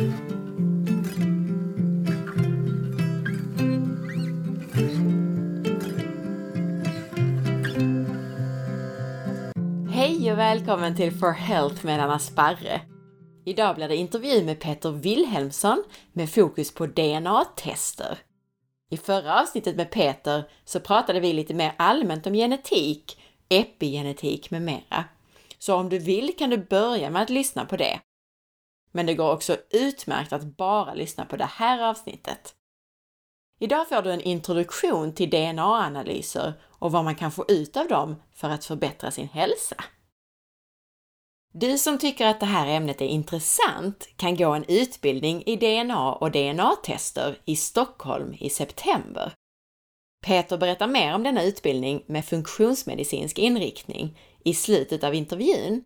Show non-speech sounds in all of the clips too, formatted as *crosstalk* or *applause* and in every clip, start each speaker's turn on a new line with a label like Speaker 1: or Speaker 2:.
Speaker 1: Hej och välkommen till For Health med Anna Sparre. Idag blir det intervju med Peter Wilhelmsson med fokus på DNA-tester. I förra avsnittet med Peter så pratade vi lite mer allmänt om genetik, epigenetik med mera. Så om du vill kan du börja med att lyssna på det. Men det går också utmärkt att bara lyssna på det här avsnittet. Idag får du en introduktion till DNA-analyser och vad man kan få ut av dem för att förbättra sin hälsa. Du som tycker att det här ämnet är intressant kan gå en utbildning i DNA och DNA-tester i Stockholm i september. Peter berättar mer om denna utbildning med funktionsmedicinsk inriktning i slutet av intervjun.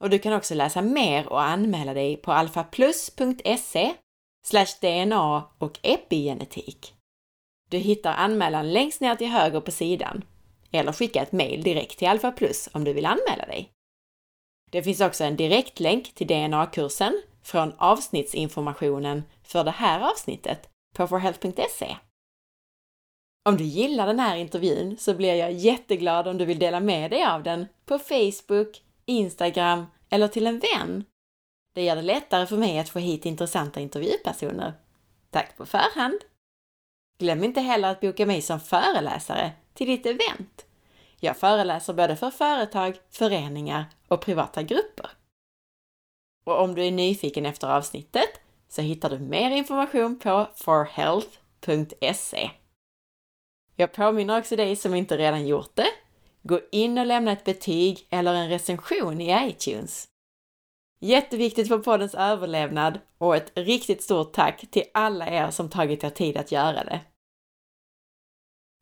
Speaker 1: Och du kan också läsa mer och anmäla dig på alfaplus.se DNA och epigenetik. Du hittar anmälan längst ner till höger på sidan eller skicka ett mejl direkt till Alfaplus om du vill anmäla dig. Det finns också en direktlänk till DNA-kursen från avsnittsinformationen för det här avsnittet på forhealth.se. Om du gillar den här intervjun så blir jag jätteglad om du vill dela med dig av den på Facebook, Instagram eller till en vän. Det gör det lättare för mig att få hit intressanta intervjupersoner. Tack på förhand! Glöm inte heller att boka mig som föreläsare till ditt event. Jag föreläser både för företag, föreningar och privata grupper. Och om du är nyfiken efter avsnittet så hittar du mer information på forhealth.se. Jag påminner också dig som inte redan gjort det. Gå in och lämna ett betyg eller en recension i iTunes. Jätteviktigt för poddens överlevnad och ett riktigt stort tack till alla er som tagit er tid att göra det.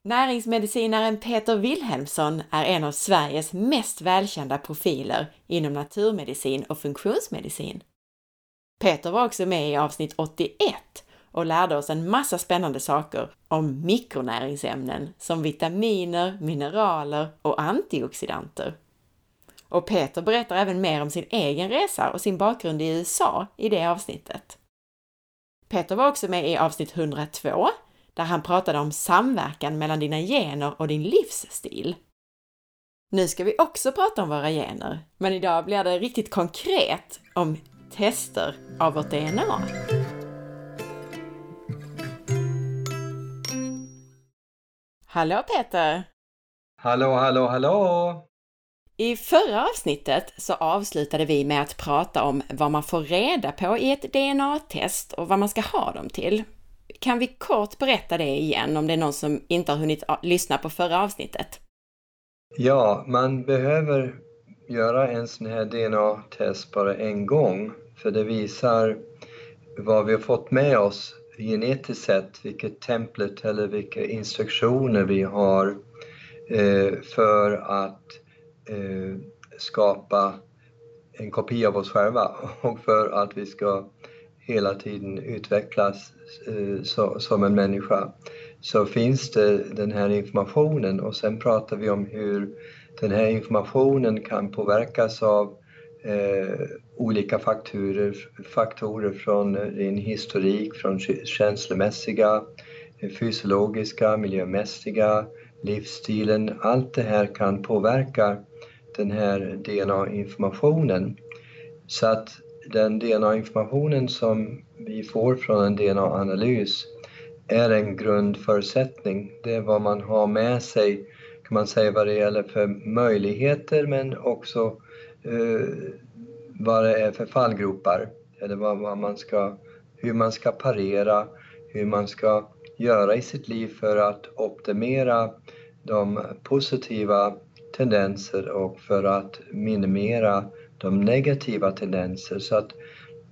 Speaker 1: Näringsmedicinaren Peter Wilhelmsson är en av Sveriges mest välkända profiler inom naturmedicin och funktionsmedicin. Peter var också med i avsnitt 81 och lärde oss en massa spännande saker om mikronäringsämnen som vitaminer, mineraler och antioxidanter. Och Peter berättar även mer om sin egen resa och sin bakgrund i USA i det avsnittet. Peter var också med i avsnitt 102 där han pratade om samverkan mellan dina gener och din livsstil. Nu ska vi också prata om våra gener, men idag blir det riktigt konkret om tester av vårt DNA. Hallå Peter!
Speaker 2: Hallå, hallå, hallå!
Speaker 1: I förra avsnittet så avslutade vi med att prata om vad man får reda på i ett DNA-test och vad man ska ha dem till. Kan vi kort berätta det igen om det är någon som inte har hunnit lyssna på förra avsnittet?
Speaker 2: Ja, man behöver göra en sån här DNA-test bara en gång för det visar vad vi har fått med oss genetiskt sett, vilket templet eller vilka instruktioner vi har eh, för att eh, skapa en kopia av oss själva *laughs* och för att vi ska hela tiden utvecklas eh, så, som en människa. Så finns det den här informationen och sen pratar vi om hur den här informationen kan påverkas av eh, olika faktorer, faktorer från eh, din historik, från känslomässiga, eh, fysiologiska, miljömässiga, livsstilen. Allt det här kan påverka den här DNA-informationen. Så att den DNA-informationen som vi får från en DNA-analys är en grundförutsättning. Det är vad man har med sig, kan man säga, vad det gäller för möjligheter men också eh, vad det är för fallgropar. Eller vad, vad man ska, hur man ska parera, hur man ska göra i sitt liv för att optimera de positiva tendenser och för att minimera de negativa tendenser. Så att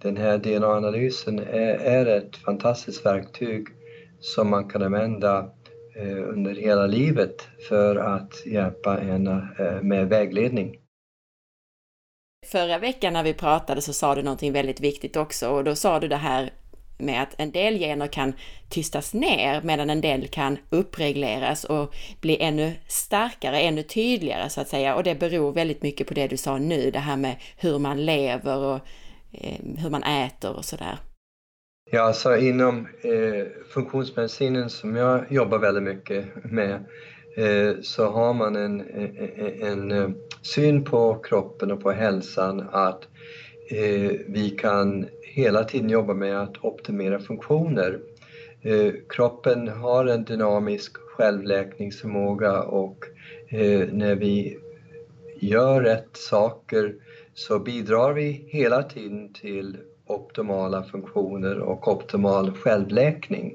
Speaker 2: den här DNA-analysen är, är ett fantastiskt verktyg som man kan använda eh, under hela livet för att hjälpa en eh, med vägledning.
Speaker 1: Förra veckan när vi pratade så sa du någonting väldigt viktigt också och då sa du det här med att en del gener kan tystas ner medan en del kan uppregleras och bli ännu starkare, ännu tydligare så att säga. Och det beror väldigt mycket på det du sa nu, det här med hur man lever och eh, hur man äter och sådär.
Speaker 2: Ja, alltså inom eh, funktionsmedicinen som jag jobbar väldigt mycket med Eh, så har man en, eh, eh, en, en, syn på kroppen och på hälsan att vi kan hela tiden jobba med att optimera funktioner. Kroppen har en dynamisk självläkningsförmåga och när vi gör rätt saker så bidrar vi hela tiden till optimala funktioner och optimal självläkning.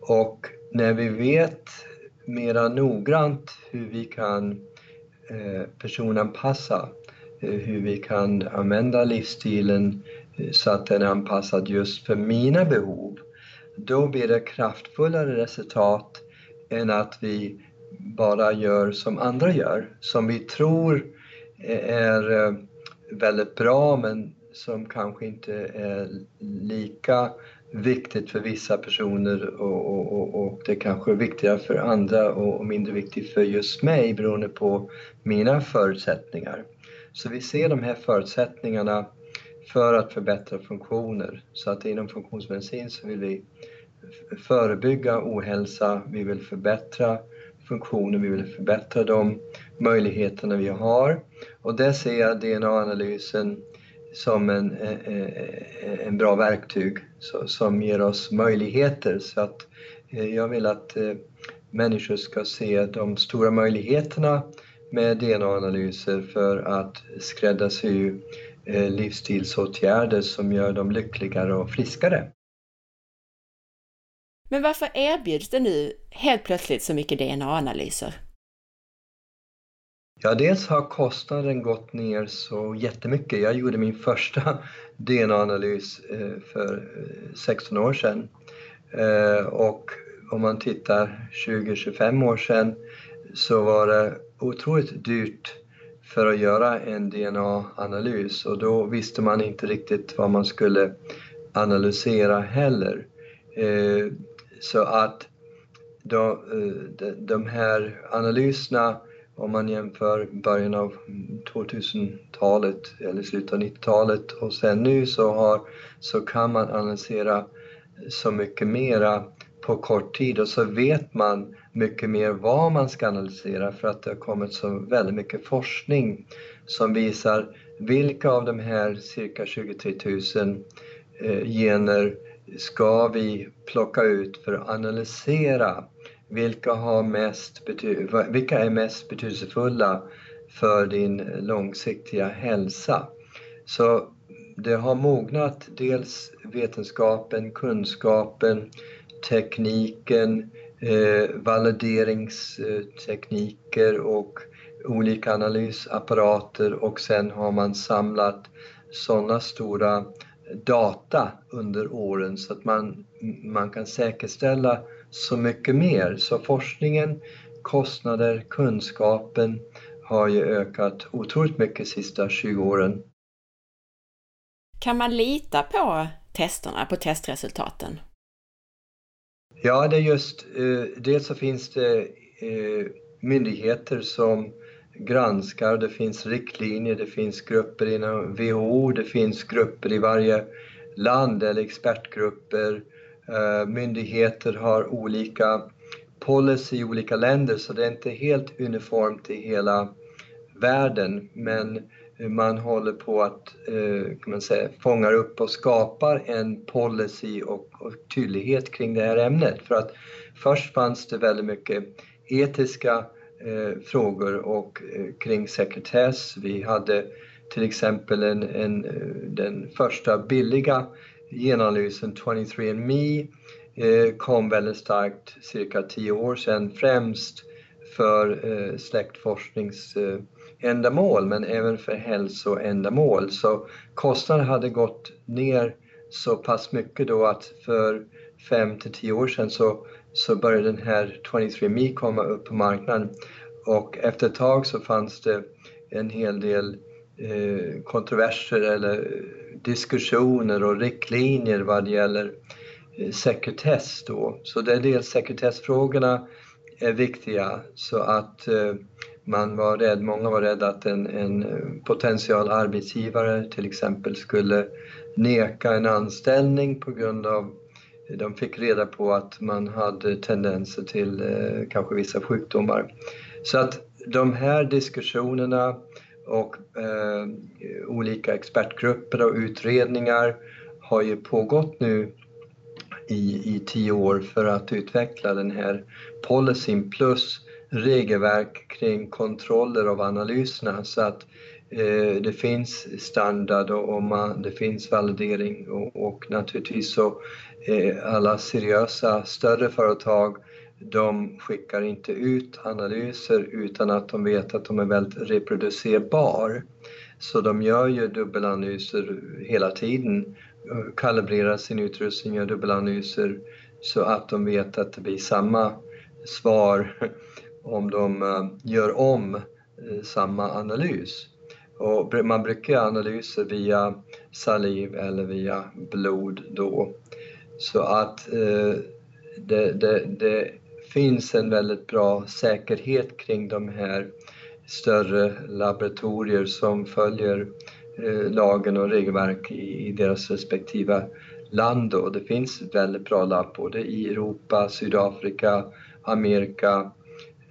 Speaker 2: Och när vi vet mera noggrant hur vi kan eh, personanpassa, eh, hur vi kan använda livsstilen eh, så att den är anpassad just för mina behov, då blir det kraftfullare resultat än att vi bara gör som andra gör, som vi tror är väldigt bra men som kanske inte är lika viktigt för vissa personer och, och, och, och det kanske är viktigare för andra och mindre viktigt för just mig beroende på mina förutsättningar. Så vi ser de här förutsättningarna för att förbättra funktioner. Så att inom funktionsmedicin så vill vi förebygga ohälsa, vi vill förbättra funktioner, vi vill förbättra de möjligheterna vi har. Och där ser jag DNA-analysen som en, eh, eh, eh, en bra verktyg som ger oss möjligheter. Så att eh, jag vill att eh, människor ska se de stora möjligheterna med DNA-analyser för att skräddarsy eh, livsstilsåtgärder som gör dem lyckligare och friskare.
Speaker 1: Men varför erbjuds det nu helt plötsligt så mycket DNA-analyser?
Speaker 2: Ja, dels har kostnaden gått ner så jättemycket. Jag gjorde min första *laughs* DNA-analys eh, för eh, 16 år sedan. Eh, och om man tittar 20-25 år sedan så var det otroligt dyrt för att göra en DNA-analys och då visste man inte riktigt vad man skulle analysera heller. Så att de här analyserna om man jämför början av 2000-talet eller slutet av 90-talet och sen nu så, har, så kan man analysera så mycket mera på kort tid och så vet man mycket mer vad man ska analysera för att det har kommit så väldigt mycket forskning som visar vilka av de här cirka 23 000 eh, gener ska vi plocka ut för att analysera vilka, har mest vilka är mest betydelsefulla för din långsiktiga hälsa? Så det har mognat dels vetenskapen, kunskapen, tekniken, eh, valideringstekniker och olika analysapparater och sen har man samlat sådana stora data under åren så att man, man kan säkerställa så mycket mer. Så forskningen, kostnader, kunskapen har ju ökat otroligt mycket de sista 20 åren.
Speaker 1: Kan man lita på testerna, på testresultaten?
Speaker 2: Ja, det är just, eh, dels så finns det eh, myndigheter som granskar, det finns riktlinjer, det finns grupper inom WHO, det finns grupper i varje land eller expertgrupper Eh, myndigheter har olika policy i olika länder så det är inte helt uniformt i hela världen men man håller på att eh, kan man säga, fångar upp och skapar en policy och, och tydlighet kring det här ämnet. För att först fanns det väldigt mycket etiska eh, frågor och eh, kring sekretess. Vi hade till exempel en, en, eh, den första billiga genanalysen 23andMe eh, kom väldigt starkt cirka tio år sedan främst för eh, släktforskningsändamål men även för hälsoändamål. Så kostnaden hade gått ner så pass mycket då att för fem till tio år sedan så, så började den här 23andMe komma upp på marknaden och efter ett tag så fanns det en hel del eh, kontroverser eller diskussioner och riktlinjer vad det gäller eh, sekretess då. Så det är dels sekretessfrågorna är viktiga så att eh, man var rädd, många var rädda att en, en eh, potential arbetsgivare till exempel skulle neka en anställning på grund av de fick reda på att man hade tendenser till kanske vissa sjukdomar. Så att de här diskussionerna och eh, olika expertgrupper och utredningar har ju pågått nu i, i tio år för att utveckla den här policyn plus regelverk kring kontroller av analyserna. Så att eh, det finns standard och, och man, det finns validering och, och naturligtvis så eh, alla seriösa större företag de skickar inte ut analyser utan att de vet att de är väldigt reproducerbar. Så de gör ju dubbelanalyser hela tiden, kalibrerar sin utrustning, gör dubbelanalyser så att de vet att det blir samma svar om de eh, gör om eh, samma analys. Och man brukar göra analyser via saliv eller via blod då. Så att eh, det, det, det finns en väldigt bra säkerhet kring de här större laboratorier som följer eh, lagen och regelverk i, deras respektive land. Och det finns väldigt bra labb både i Europa, Sydafrika, Amerika.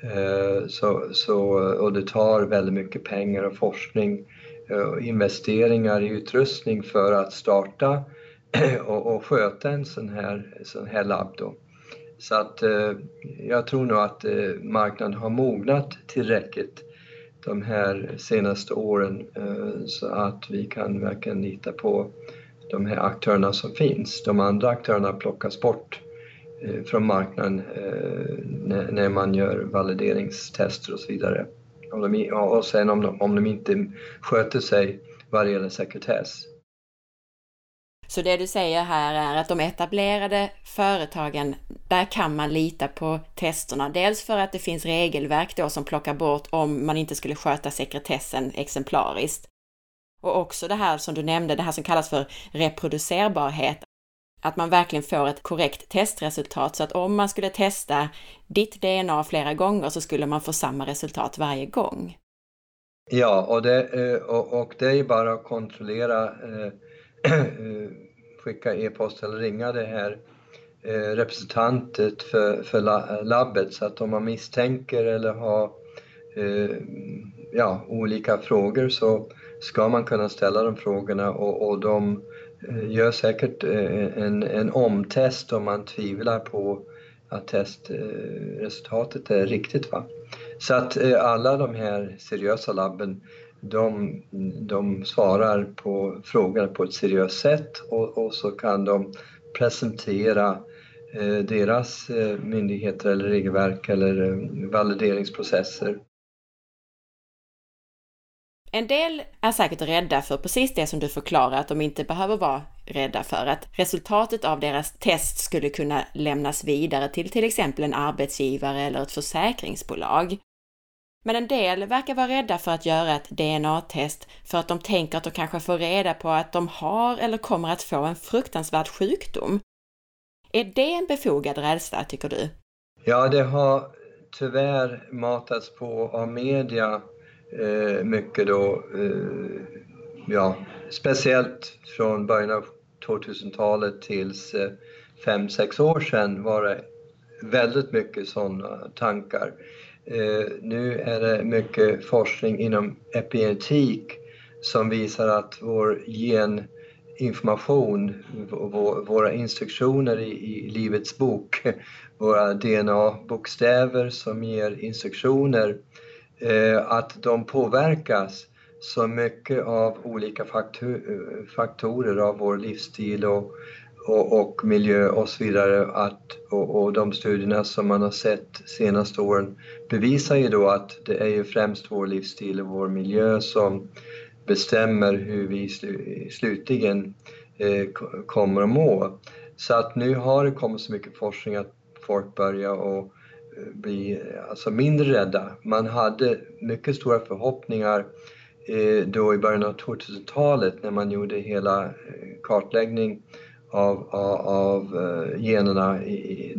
Speaker 2: Eh, så, så, och det tar väldigt mycket pengar och forskning eh, och investeringar i utrustning för att starta *clears throat* och, och sköta en sån här, sån här labb. Då. Så att eh, jag tror nog att eh, marknaden har mognat tillräckligt de här senaste åren eh, så att vi kan verkligen lita på de här aktörerna som finns. De andra aktörerna plockas bort från marknaden när, man gör valideringstester och så vidare. Och, och sen om de, om de inte sköter sig vad gäller sekretess.
Speaker 1: Så det du säger här är att de etablerade företagen, där kan man lita på testerna. Dels för att det finns regelverk då som plockar bort om man inte skulle sköta sekretessen exemplariskt. Och också det här som du nämnde, det här som kallas för reproducerbarhet. Att man verkligen får ett korrekt testresultat så att om man skulle testa ditt DNA flera gånger så skulle man få samma resultat varje gång.
Speaker 2: Ja, och det, eh, och det är bara att kontrollera eh, Eh, skicka e-post eller ringa det här eh, representantet för, för labbet så att om man misstänker eller har eh, ja, olika frågor så ska man kunna ställa de frågorna och, och de gör säkert en, en omtest om man tvivlar på att testresultatet är riktigt. Va? Så att alla de här seriösa labben de, de svarar på frågor på ett seriöst sätt och, och så kan de presentera eh, deras eh, myndigheter eller regelverk eller eh, valideringsprocesser.
Speaker 1: En del är säkert rädda för precis det som du förklarar att de inte behöver vara rädda för, att resultatet av deras test skulle kunna lämnas vidare till till exempel en arbetsgivare eller ett försäkringsbolag. Men en del verkar vara rädda för att göra ett DNA-test för att de tänker att de kanske får reda på att de har eller kommer att få en fruktansvärd sjukdom. Är det en befogad rädsla, tycker du?
Speaker 2: Ja, det har tyvärr matats på av media eh, mycket då. Eh, ja, speciellt från början av 2000-talet tills eh, fem, sex år sedan var det väldigt mycket sådana tankar. Eh, nu är det mycket forskning inom epigenetik som visar att vår geninformation, våra instruktioner i, livets bok, *laughs* våra DNA-bokstäver som ger instruktioner, eh, att de påverkas så mycket av olika eh, faktorer av vår livsstil och och, och, miljö och så vidare. Att, och, och, de studierna som man har sett senaste åren bevisar ju då att det är ju främst vår livsstil och vår miljö som bestämmer hur vi slutligen eh, kommer att må. Så att nu har det kommit så mycket forskning att folk börjar och eh, bli alltså mindre rädda. Man hade mycket stora förhoppningar eh, då i början av 2000-talet när man gjorde hela eh, kartläggning av, av, av eh, generna i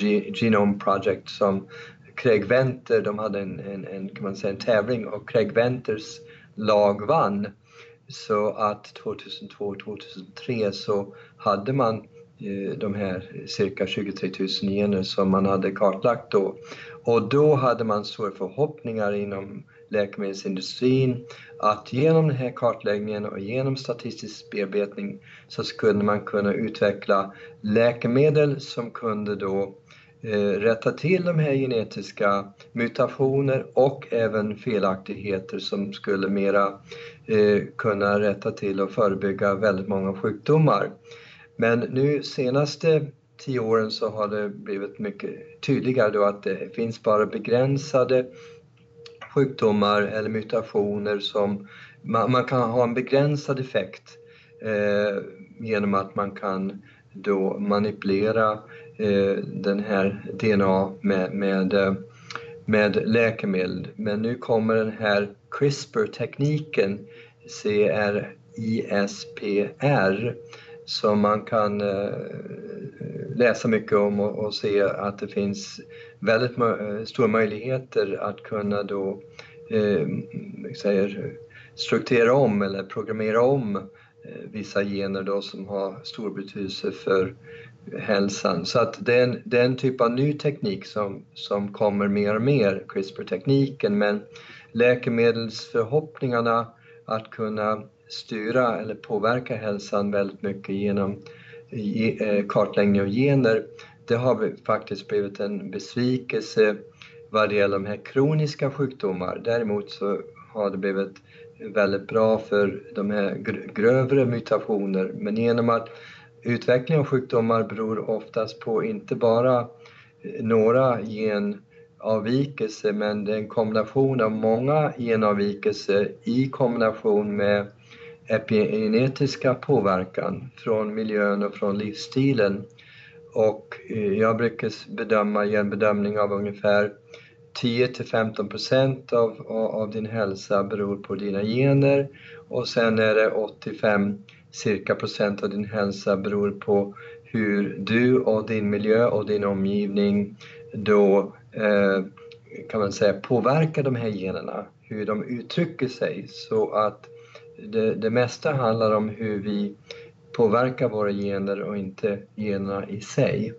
Speaker 2: The Genome Project som Craig Venter, de hade en, en, en, kan man säga, en tävling och Craig Venters lag vann. Så att 2002-2003 så hade man eh, de här cirka 23 000 gener som man hade kartlagt då. Och då hade man stora förhoppningar inom läkemedelsindustrin att genom den här kartläggningen och genom statistisk bearbetning så skulle man kunna utveckla läkemedel som kunde då eh, rätta till de här genetiska mutationer och även felaktigheter som skulle mera eh, kunna rätta till och förebygga väldigt många sjukdomar. Men nu senaste tio åren så har det blivit mycket tydligare då att det finns bara begränsade sjukdomar eller mutationer som man, man kan ha en begränsad effekt eh, genom att man kan då manipulera eh, den här DNA med, med, eh, med läkemedel. Men nu kommer den här CRISPR-tekniken, CRISPR, som man kan eh, läsa mycket om och, och, se att det finns väldigt eh, stora möjligheter att kunna då eh, säger, strukturera om eller programmera om eh, vissa gener då som har stor betydelse för hälsan. Så att det är en, det är en typ av ny teknik som, som kommer mer och mer, CRISPR-tekniken, men läkemedelsförhoppningarna att kunna styra eller påverka hälsan väldigt mycket genom eh, kartläggning av gener, det har faktiskt blivit en besvikelse vad det gäller de här kroniska sjukdomar. Däremot så har det blivit väldigt bra för de här grövre mutationer. Men genom att utveckling av sjukdomar beror oftast på inte bara eh, några genavvikelser men det är en kombination av många genavvikelser i kombination med epigenetiska påverkan från miljön och från livsstilen. Och eh, jag brukar bedöma, ge en bedömning av ungefär 10 till 15 procent av, av din hälsa beror på dina gener. Och sen är det 85 cirka procent av din hälsa beror på hur du och din miljö och din omgivning då eh, kan man säga påverkar de här generna, hur de uttrycker sig. Så att det, det mesta handlar om hur vi påverkar våra gener och inte generna i sig.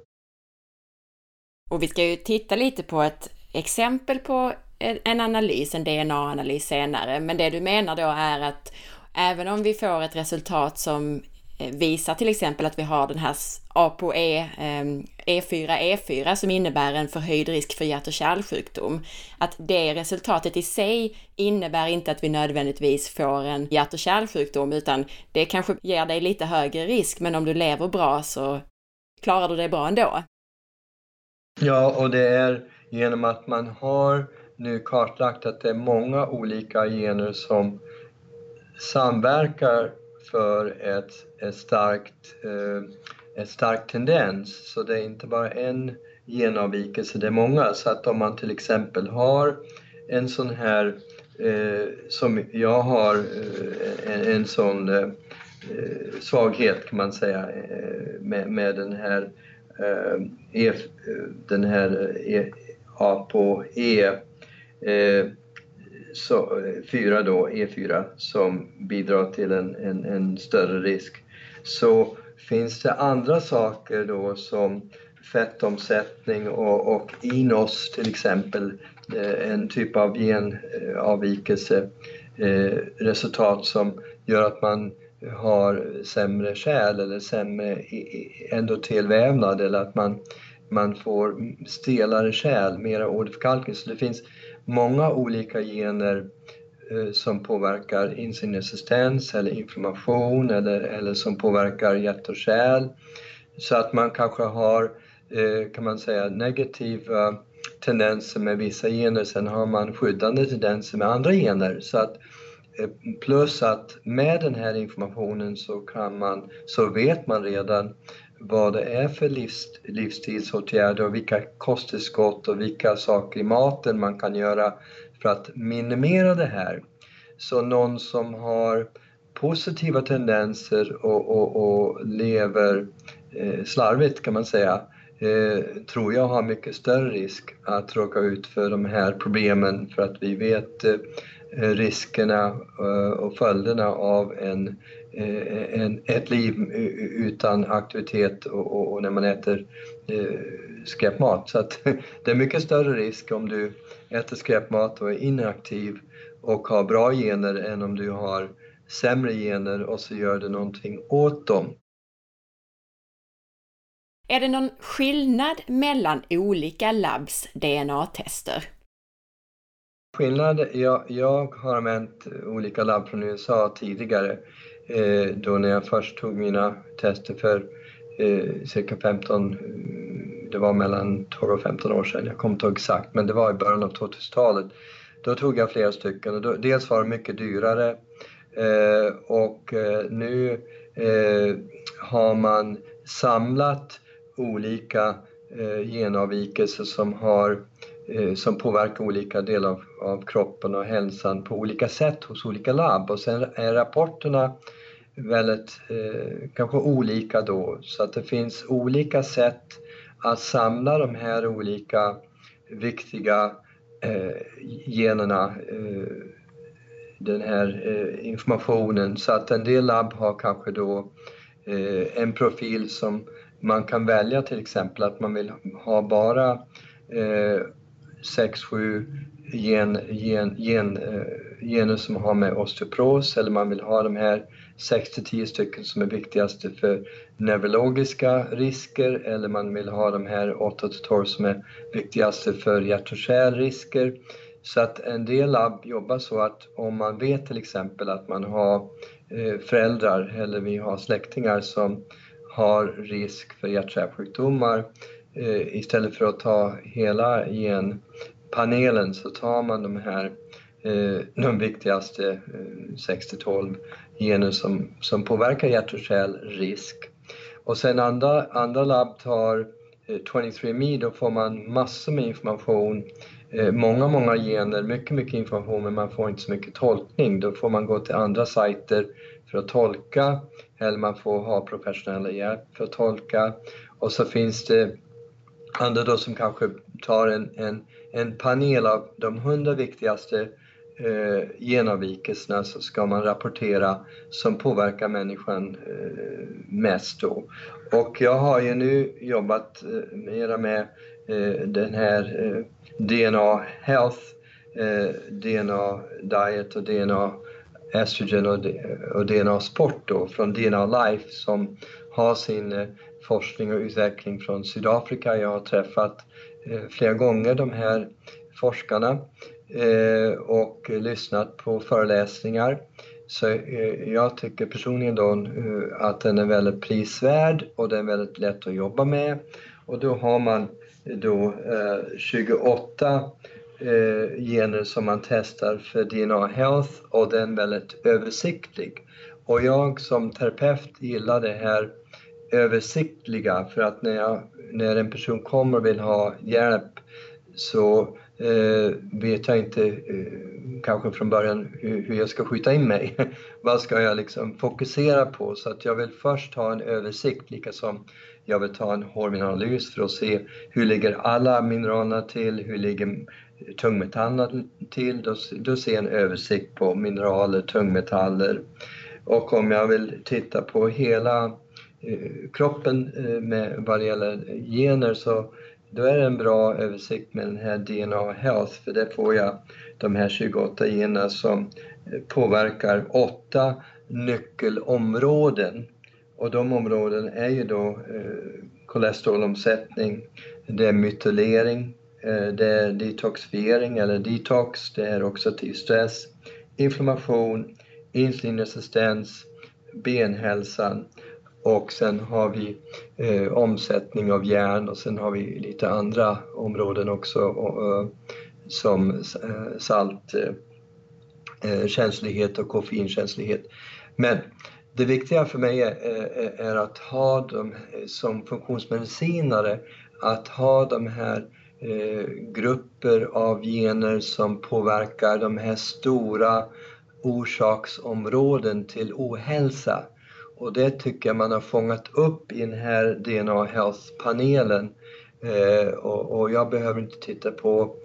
Speaker 1: Och vi ska ju titta lite på ett exempel på en analys, en DNA-analys senare. Men det du menar då är att även om vi får ett resultat som Eh, visar till exempel att vi har den här ApoE, E4, E4 som innebär en förhöjd risk för hjärt och kärlsjukdom. Att det resultatet i sig innebär inte att vi nödvändigtvis får en hjärt och kärlsjukdom utan det kanske ger dig lite högre risk men om du lever bra så klarar du dig bra ändå.
Speaker 2: Ja, och det är genom att man har nu kartlagt att det är många olika gener som samverkar för ett, ett starkt, eh, ett stark tendens. Så det är inte bara en genavvikelse, det är många. Så att om man till exempel har en sån här, eh, som jag har, eh, en, en sån eh, svaghet kan man säga eh, med, med den här, eh, e, eh, den här eh, A på E, eh, så, fyra då, E4, som bidrar till en, en, en, större risk. Så finns det andra saker då som fettomsättning och, och inos till exempel, eh, en typ av genavvikelse, eh, resultat som gör att man har sämre kärl eller sämre e, e, endotelvävnad eller att man man får stelare kärl, mera ordförkalkning. Så det finns många olika gener eh, som påverkar insulinresistens eller inflammation eller, eller som påverkar hjärt och kärl. Så att man kanske har, eh, kan man säga, negativa tendenser med vissa gener, sen har man skyddande tendenser med andra gener. Så att, eh, plus att med den här informationen så, kan man, så vet man redan vad det är för livs, livsstilsåtgärder och vilka kosttillskott och vilka saker i maten man kan göra för att minimera det här. Så någon som har positiva tendenser och, och, och lever eh, slarvigt kan man säga, eh, tror jag har mycket större risk att råka ut för de här problemen för att vi vet eh, riskerna eh, och följderna av en, en, ett liv utan aktivitet och, och, och när man äter skräpmat. Så att *laughs* det är mycket större risk om du äter skräpmat och är inaktiv och har bra gener än om du har sämre gener och så gör du någonting åt dem.
Speaker 1: Är det någon skillnad mellan olika labbs DNA-tester?
Speaker 2: Skillnad? Jag, jag har använt olika labb från USA tidigare eh, Eh, då när jag först tog mina tester för eh, cirka 15, det var mellan 12 och 15 år sedan, jag kommer inte ihåg exakt, men det var i början av 2000-talet. Då tog jag flera stycken och då, dels var de mycket dyrare eh, och eh, nu eh, har man samlat olika eh, genavvikelser som, har, eh, Eh, som påverkar olika delar av, av, kroppen och hälsan på olika sätt hos olika labb. Och sen är rapporterna väldigt eh, kanske olika då. Så att det finns olika sätt att samla de här olika viktiga eh, generna, eh, den här eh, informationen. Så att en del labb har kanske då eh, en profil som man kan välja till exempel att man vill ha bara eh, sex, 6-7 gen, gen, gen, genus gener som har med osteoporos eller man vill ha de här 6-10 stycken som är viktigaste för neurologiska risker eller man vill ha de här 8-12 som är viktigaste för hjärt och kärlrisker. Så att en del labb jobbar så att om man vet till exempel att man har eh, föräldrar eller vi har släktingar som har risk för hjärt-kärlsjukdomar. Eh, istället för att ta hela genpanelen så tar man de här eh, de viktigaste eh, 6-12 gener som, som påverkar hjärt och kärlrisk. Och sen andra, andra labb tar 23andMe, då får man massor med information många, många gener, mycket, mycket information men man får inte så mycket tolkning. Då får man gå till andra sajter för att tolka eller man får ha professionella hjälp för att tolka. Och så finns det andra då som kanske tar en, en, en panel av de hundra viktigaste eh, genavvikelserna så ska man rapportera som påverkar människan eh, mest då. Och jag har ju nu jobbat eh, mera med eh, den här eh, DNA Health, eh, DNA Diet och DNA Estrogen och DNA Sport då, från DNA Life som har sin eh, forskning och utveckling från Sydafrika. Jag har träffat eh, flera gånger de här forskarna eh, och lyssnat på föreläsningar. Så eh, jag tycker personligen då att den är väldigt prisvärd och den är väldigt lätt att jobba med. Och då har man då 28 gener som man testar för DNA Health och den är väldigt översiktlig. Och jag som terapeut gillar det här översiktliga för att när, jag, när en person kommer och vill ha hjälp så eh, vet jag inte eh, kanske från början hur, hur, jag ska skjuta in mig. *laughs* Vad ska jag liksom fokusera på? Så att jag vill först ha en översikt, lika som jag vill ta en hormonanalys för att se hur ligger alla mineralerna till, hur ligger tungmetallerna till, då, då ser jag en översikt på mineraler, tungmetaller. Och om jag vill titta på hela Eh, kroppen eh, med, vad det gäller gener så då är det en bra översikt med den här DNA Health för där får jag de här 28 generna som eh, påverkar åtta nyckelområden. Och de områden är ju då eh, kolesterolomsättning, det är mytolering Eh, det är detoxifiering eller detox, det är oxidativ stress, inflammation, insulinresistens, benhälsan och sen har vi eh, omsättning av järn och sen har vi lite andra områden också och, eh, som saltkänslighet eh, eh, eh och koffeinkänslighet. Men det viktiga för mig är, är, är att ha dem som funktionsmedicinare, att ha de här Eh, grupper av gener som påverkar de här stora orsaksområden till ohälsa. Och det tycker jag man har fångat upp i den här DNA Health-panelen. Eh, och, och, jag behöver inte titta på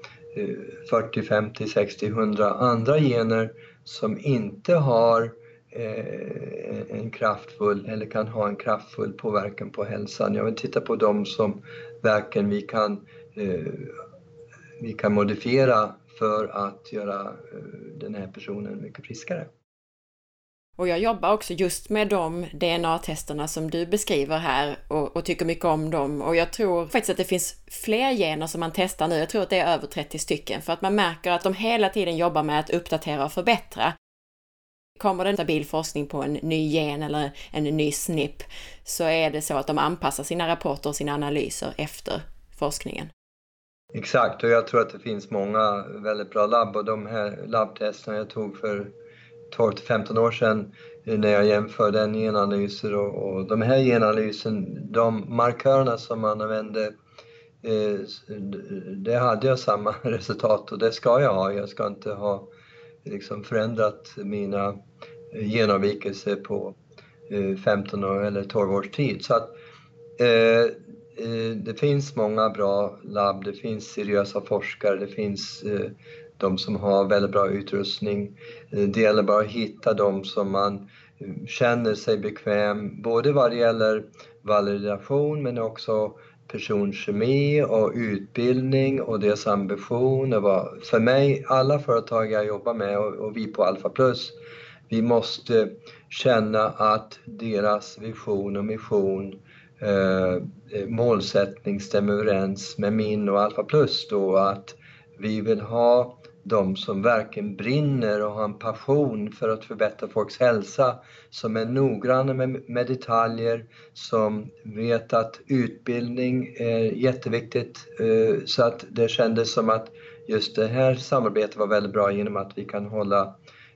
Speaker 2: 40, 50, 60, 100 andra gener som inte har eh, en kraftfull eller kan ha en kraftfull påverkan på hälsan. Jag vill titta på dem som verkligen vi kan, eh, vi kan modifiera för att göra eh, den här personen mycket friskare.
Speaker 1: Och jag jobbar också just med de DNA-testerna som du beskriver här och, och, tycker mycket om dem. Och jag tror faktiskt att det finns fler gener som man testar nu. Jag tror att det är över 30 stycken för att man märker att de hela tiden jobbar med att uppdatera och förbättra. Kommer det en stabil forskning på en ny gen eller en ny SNP så är det så att de anpassar sina rapporter och sina analyser efter forskningen.
Speaker 2: Exakt, och jag tror att det finns många väldigt bra labb och de här labbtesterna jag tog för 12 till 15 år sedan eh, när jag jämförde genanalyser och, och de här genanalysen, de markörerna som man använde eh, det hade jag samma *laughs* resultat och det ska jag ha. Jag ska inte ha liksom förändrat mina eh, genavvikelser på eh, 15 år eller 12 års tid. Så att, eh, eh, det finns många bra labb, det finns seriösa forskare, det finns eh, de som har väldigt bra utrustning. Eh, det gäller bara att hitta de som man eh, känner sig bekväm, både vad det gäller validation men också personkemi och utbildning och deras ambitioner. För mig, alla företag jag jobbar med och vi på Alpha Plus, vi måste känna att deras vision och mission eh, eh målsättning stämmer överens med min och Alpha Plus då att vi vill ha de som verkligen brinner och har en passion för att förbättra folks hälsa, som är noggranna med, med detaljer, som vet att utbildning är jätteviktigt. Eh, så att det kändes som att just det här samarbetet var väldigt bra genom att vi kan hålla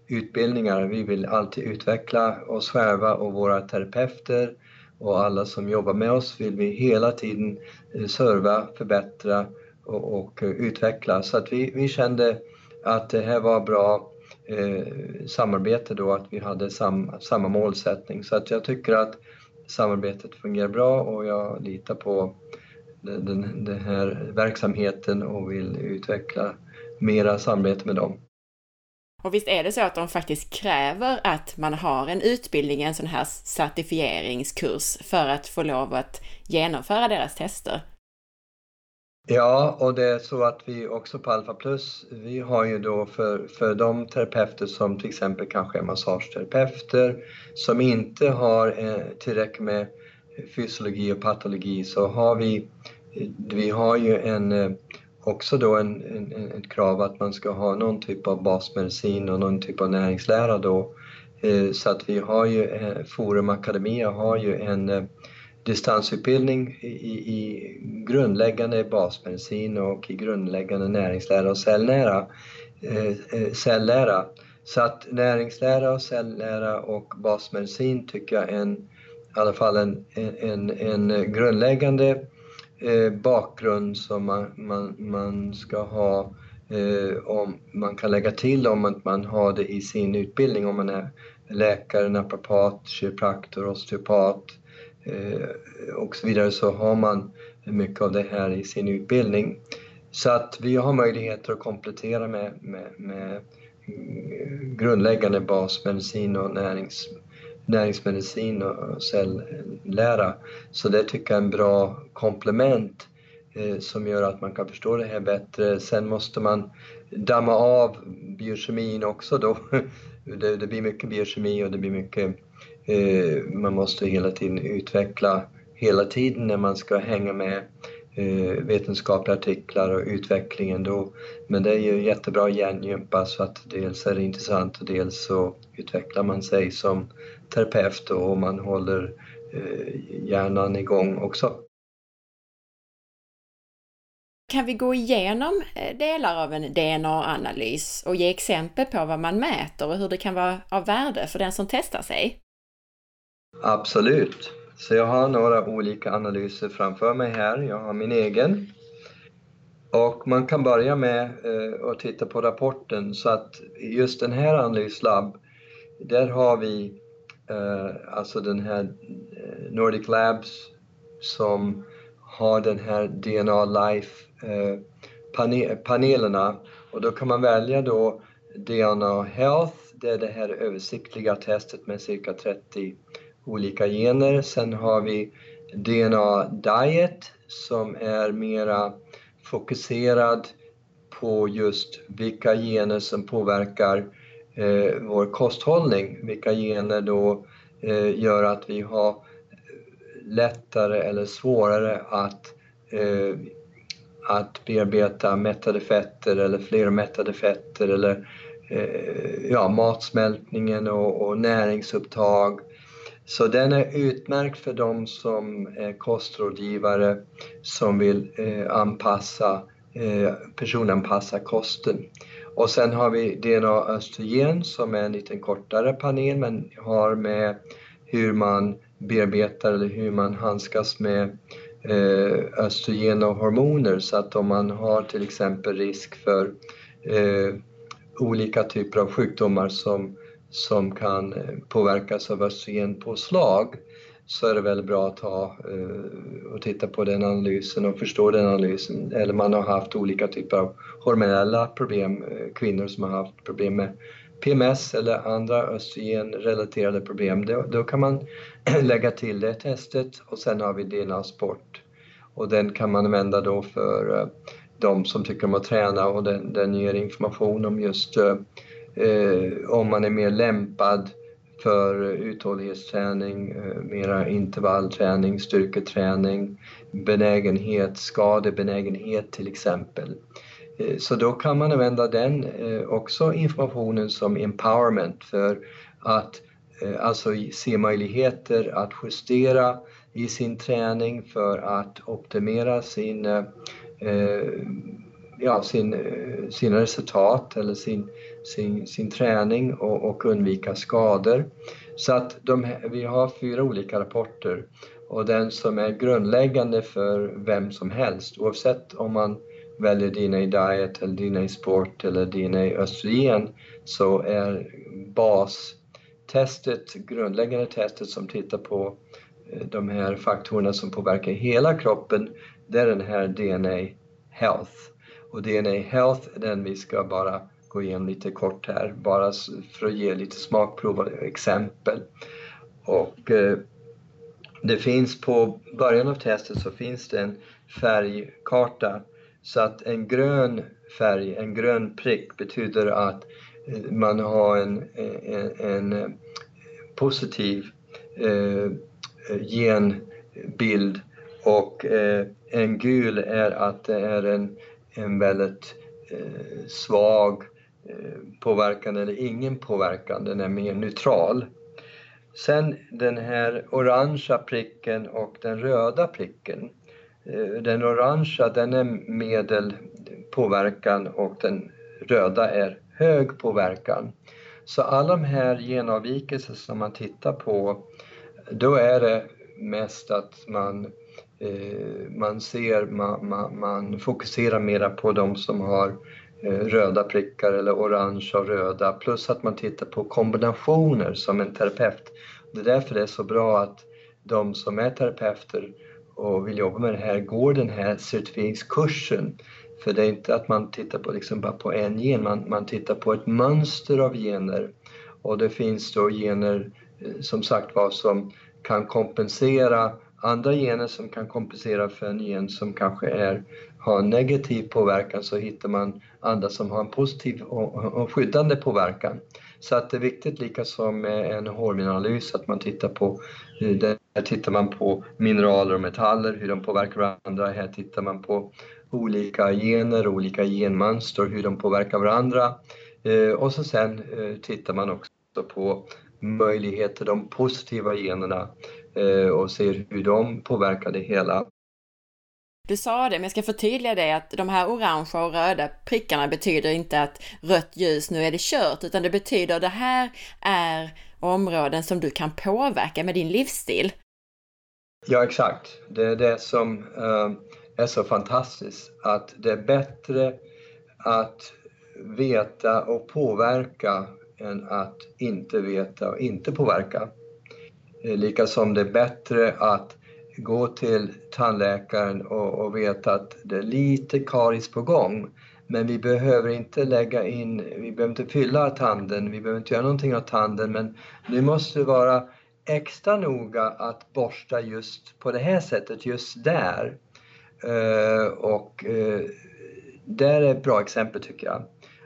Speaker 2: utbildningar. Vi vill alltid utveckla oss själva och våra terapeuter och alla som jobbar med oss vill vi hela tiden eh, serva, förbättra och, och utveckla. Så att vi, vi kände att det här var bra eh, samarbete då, att vi hade sam, samma målsättning. Så att jag tycker att samarbetet fungerar bra och jag litar på den, den, den här verksamheten och vill utveckla mera samarbete med dem.
Speaker 1: Och visst är det så att de faktiskt kräver att man har en utbildning, en sån här certifieringskurs för att få lov att genomföra deras tester?
Speaker 2: Ja, och det är så att vi också på Alpha Plus, vi har ju då för, för de terapeuter som till exempel kanske är massageterapeuter, som inte har eh, tillräckligt med fysiologi och patologi, så har vi, vi har ju en, eh, också då en, en, ett krav att man ska ha någon typ av basmedicin och någon typ av näringslära då. Eh, så att vi har ju, eh, Forum Academia har ju en eh, distansutbildning i, i grundläggande basmedicin och i grundläggande näringslära och cellnära, eh, eh cellära. Så att näringslära och cellära och basmedicin tycker jag är en, i alla fall en, en, en grundläggande eh, bakgrund som man, man, man ska ha eh, om man kan lägga till om man har det i sin utbildning om man är läkare, naprapat, kiropraktor, osteopat, Eh, Eh, och så vidare så har man mycket av det här i sin utbildning. Så att vi har möjligheter att komplettera med, med, med grundläggande basmedicin och närings, näringsmedicin och cellära. Så det tycker jag är en bra komplement eh, som gör att man kan förstå det här bättre. Sen måste man damma av biokemin också då. *laughs* Det, det blir mycket biokemi och det blir mycket Eh, man måste hela tiden utveckla hela tiden när man ska hänga med eh, vetenskapliga artiklar och utvecklingen då. Men det är ju jättebra hjärngympa så att dels är det intressant och dels så utvecklar man sig som terapeut och man håller eh, hjärnan igång också.
Speaker 1: Kan vi gå igenom delar av en DNA-analys och ge exempel på vad man mäter och hur det kan vara av värde för den som testar sig?
Speaker 2: Absolut. Så jag har några olika analyser framför mig här. Jag har min egen. Och man kan börja med eh, att titta på rapporten så att just den här analyslabb, där har vi eh, alltså den här eh, Nordic Labs som har den här DNA Life eh, panelerna och då kan man välja då DNA Health, det är det här översiktliga testet med cirka 30 olika gener. Sen har vi DNA Diet som är mera fokuserad på just vilka gener som påverkar eh, vår kosthållning, vilka gener då eh, gör att vi har lättare eller svårare att, eh, att bearbeta mättade fetter eller flermättade fetter eller eh, ja, matsmältningen och, och näringsupptag. Så den är utmärkt för de som är kostrådgivare som vill eh, anpassa, eh, personanpassa kosten. Och sen har vi DNA östrogen som är en lite kortare panel men har med hur man bearbetar eller hur man handskas med eh, östrogen och hormoner så att om man har till exempel risk för eh, olika typer av sjukdomar som, som kan eh, påverkas av östrogenpåslag så är det väldigt bra att ha eh, och titta på den analysen och förstå den analysen. Eller man har haft olika typer av hormonella problem, eh, kvinnor som har haft problem med PMS eller andra östrogenrelaterade problem, då, då kan man *clears throat* lägga till det testet och sen har vi DNA Sport. Och den kan man använda då för de som tycker om att träna och den, den ger information om just eh, om man är mer lämpad för uthållighetsträning, eh, mera intervallträning, styrketräning, benägenhet, skadebenägenhet till exempel. Eh, så då kan man använda den eh, också informationen som empowerment för att eh, alltså se möjligheter att justera i sin träning för att optimera sin, ja, sin, sina resultat eller sin, sin, sin träning och, och undvika skador. Så att de, vi har fyra olika rapporter och den som är grundläggande för vem som helst oavsett om man väljer DNA Diet eller DNA Sport eller DNA Östrogen så är bastestet, grundläggande testet som tittar på eh, de här faktorerna som påverkar hela kroppen, det är den här DNA Health. Och DNA Health är den vi ska bara gå igenom lite kort här, bara för att ge lite smakprov och exempel. Och eh, det finns på början av testet så finns det en färgkarta så att en grön färg, en grön prick betyder att eh, man har en, en, en eh, positiv eh, genbild och eh, en gul är att det är en, en väldigt eh, svag eh, Eh, påverkan eller ingen påverkan, den är mer neutral. Sen den här orangea pricken och den röda pricken eh, den orangea den är medel påverkan och den röda är hög påverkan. Så alla de här genavvikelser som man tittar på, då är det mest att man, eh, man ser, man, man, man, fokuserar mera på de som har eh, Eh, röda prickar eller orange och röda, plus att man tittar på kombinationer som en terapeut. Det är därför det är så bra att de som är terapeuter och vill jobba med det här går den här certifieringskursen. För det är inte att man tittar på liksom bara på en gen, man, man tittar på ett mönster av gener. Och det finns då gener eh, som sagt var som kan kompensera andra gener som kan kompensera för en gen som kanske är, har en negativ påverkan så hittar man andra som har en positiv och, skyddande påverkan. Så att det är viktigt, likaså som med en hormonanalys, att man tittar på där tittar man på mineraler och metaller, hur de påverkar varandra. Här tittar man på olika gener, olika genmönster, hur de påverkar varandra. Eh, och så sen eh, tittar man också på möjligheter, de positiva generna eh, och ser hur de påverkar det hela.
Speaker 1: Du sa det, men jag ska förtydliga det att de här orangea och röda prickarna betyder inte att rött ljus, nu är det kört, utan det betyder att det här är områden som du kan påverka med din livsstil.
Speaker 2: Ja, exakt. Det är det som uh, är så fantastiskt, att det är bättre att veta och påverka än att inte veta och inte påverka. Eh, Lika som det är bättre att gå till tandläkaren och, och veta att det är lite karies på gång. Men vi behöver inte lägga in, vi behöver inte fylla tanden, vi behöver inte göra någonting åt tanden men nu måste vi vara extra noga att borsta just på det här sättet, just där. Uh, och uh, där är ett bra exempel tycker jag.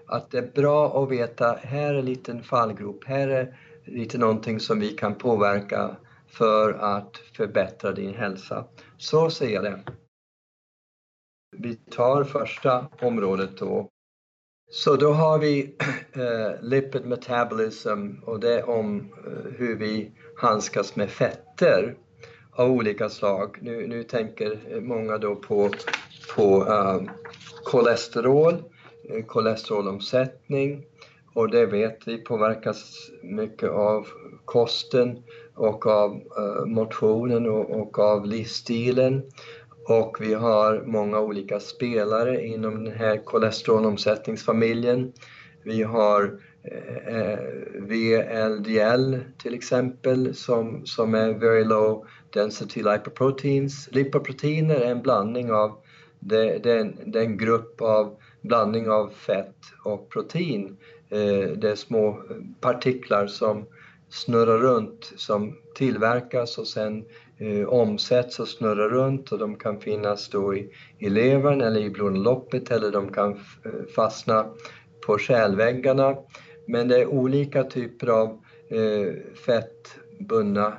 Speaker 2: Att det är bra att veta, här är en liten fallgrop, här är lite någonting som vi kan påverka för att förbättra din hälsa. Så ser jag det. Vi tar första området då. Så då har vi eh, lipid metabolism och det är om eh, hur vi handskas med fetter av olika slag. Nu, nu tänker många då på, på eh, kolesterol, eh, kolesterolomsättning och det vet vi påverkas mycket av kosten och av eh, motionen och, och av livsstilen. Och vi har många olika spelare inom den här kolesterolomsättningsfamiljen. Vi har eh, VLDL till exempel som, som är very low density lipoproteins. Lipoproteiner är en blandning av det, det, är en, det är en grupp av blandning av fett och protein. Eh, det är små eh, partiklar som snurrar runt som tillverkas och sen eh, omsätts och snurrar runt och de kan finnas då i, i levern eller i blodomloppet eller de kan eh, fastna på kärlväggarna. Men det är olika typer av eh, fettbundna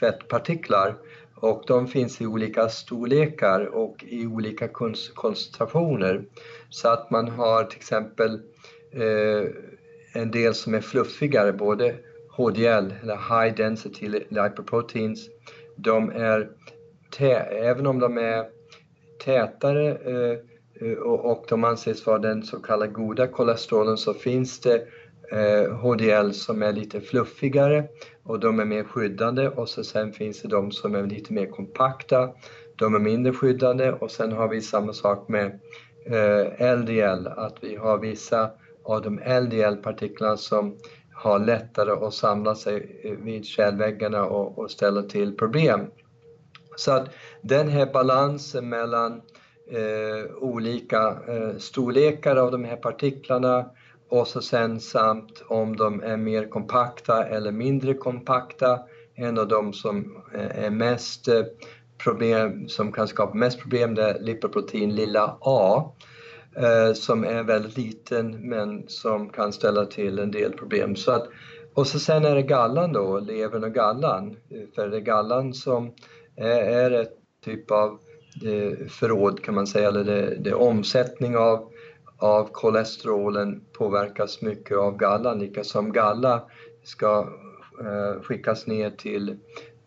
Speaker 2: fettpartiklar och de finns i olika storlekar och i olika koncentrationer. Så att man har till exempel eh, en del som är fluffigare, både HDL, eller High Density Lipoproteins, de är, även om de är tätare eh, eh, och de anses vara den så kallade goda kolesterolen så finns det eh, HDL som är lite fluffigare och de är mer skyddande och så sen finns det de som är lite mer kompakta. De är mindre skyddande och sen har vi samma sak med LDL, att vi har vissa av de LDL-partiklarna som har lättare att samla sig vid kärlväggarna och, och ställa till problem. Så att den här balansen mellan eh, olika eh, storlekar av de här partiklarna och så sen samt om de är mer kompakta eller mindre kompakta. En av de som eh, är mest eh, problem, som kan skapa mest problem det är lipoprotein lilla a eh, Eh, som är väldigt liten men som kan ställa till en del problem. Så att, och så sen är det gallan då, levern och gallan. För det är gallan som är, är ett typ av förråd kan man säga, eller det, det är omsättning av, av kolesterolen påverkas mycket av gallan, lika som galla ska eh, skickas ner till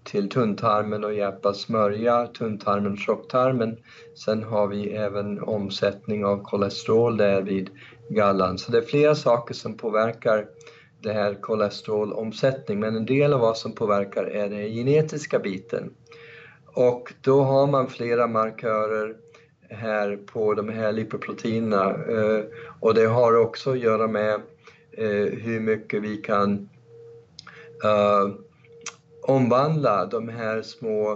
Speaker 2: till tunntarmen och hjälpa smörja tunntarmen och tjocktarmen. Sen har vi även omsättning av kolesterol där vid gallan. Så det är flera saker som påverkar det här kolesterolomsättning men en del av vad som påverkar är den genetiska biten. Och då har man flera markörer här på de här lipoproteinerna eh, och det har också att göra med eh, hur mycket vi kan uh, omvandla de här små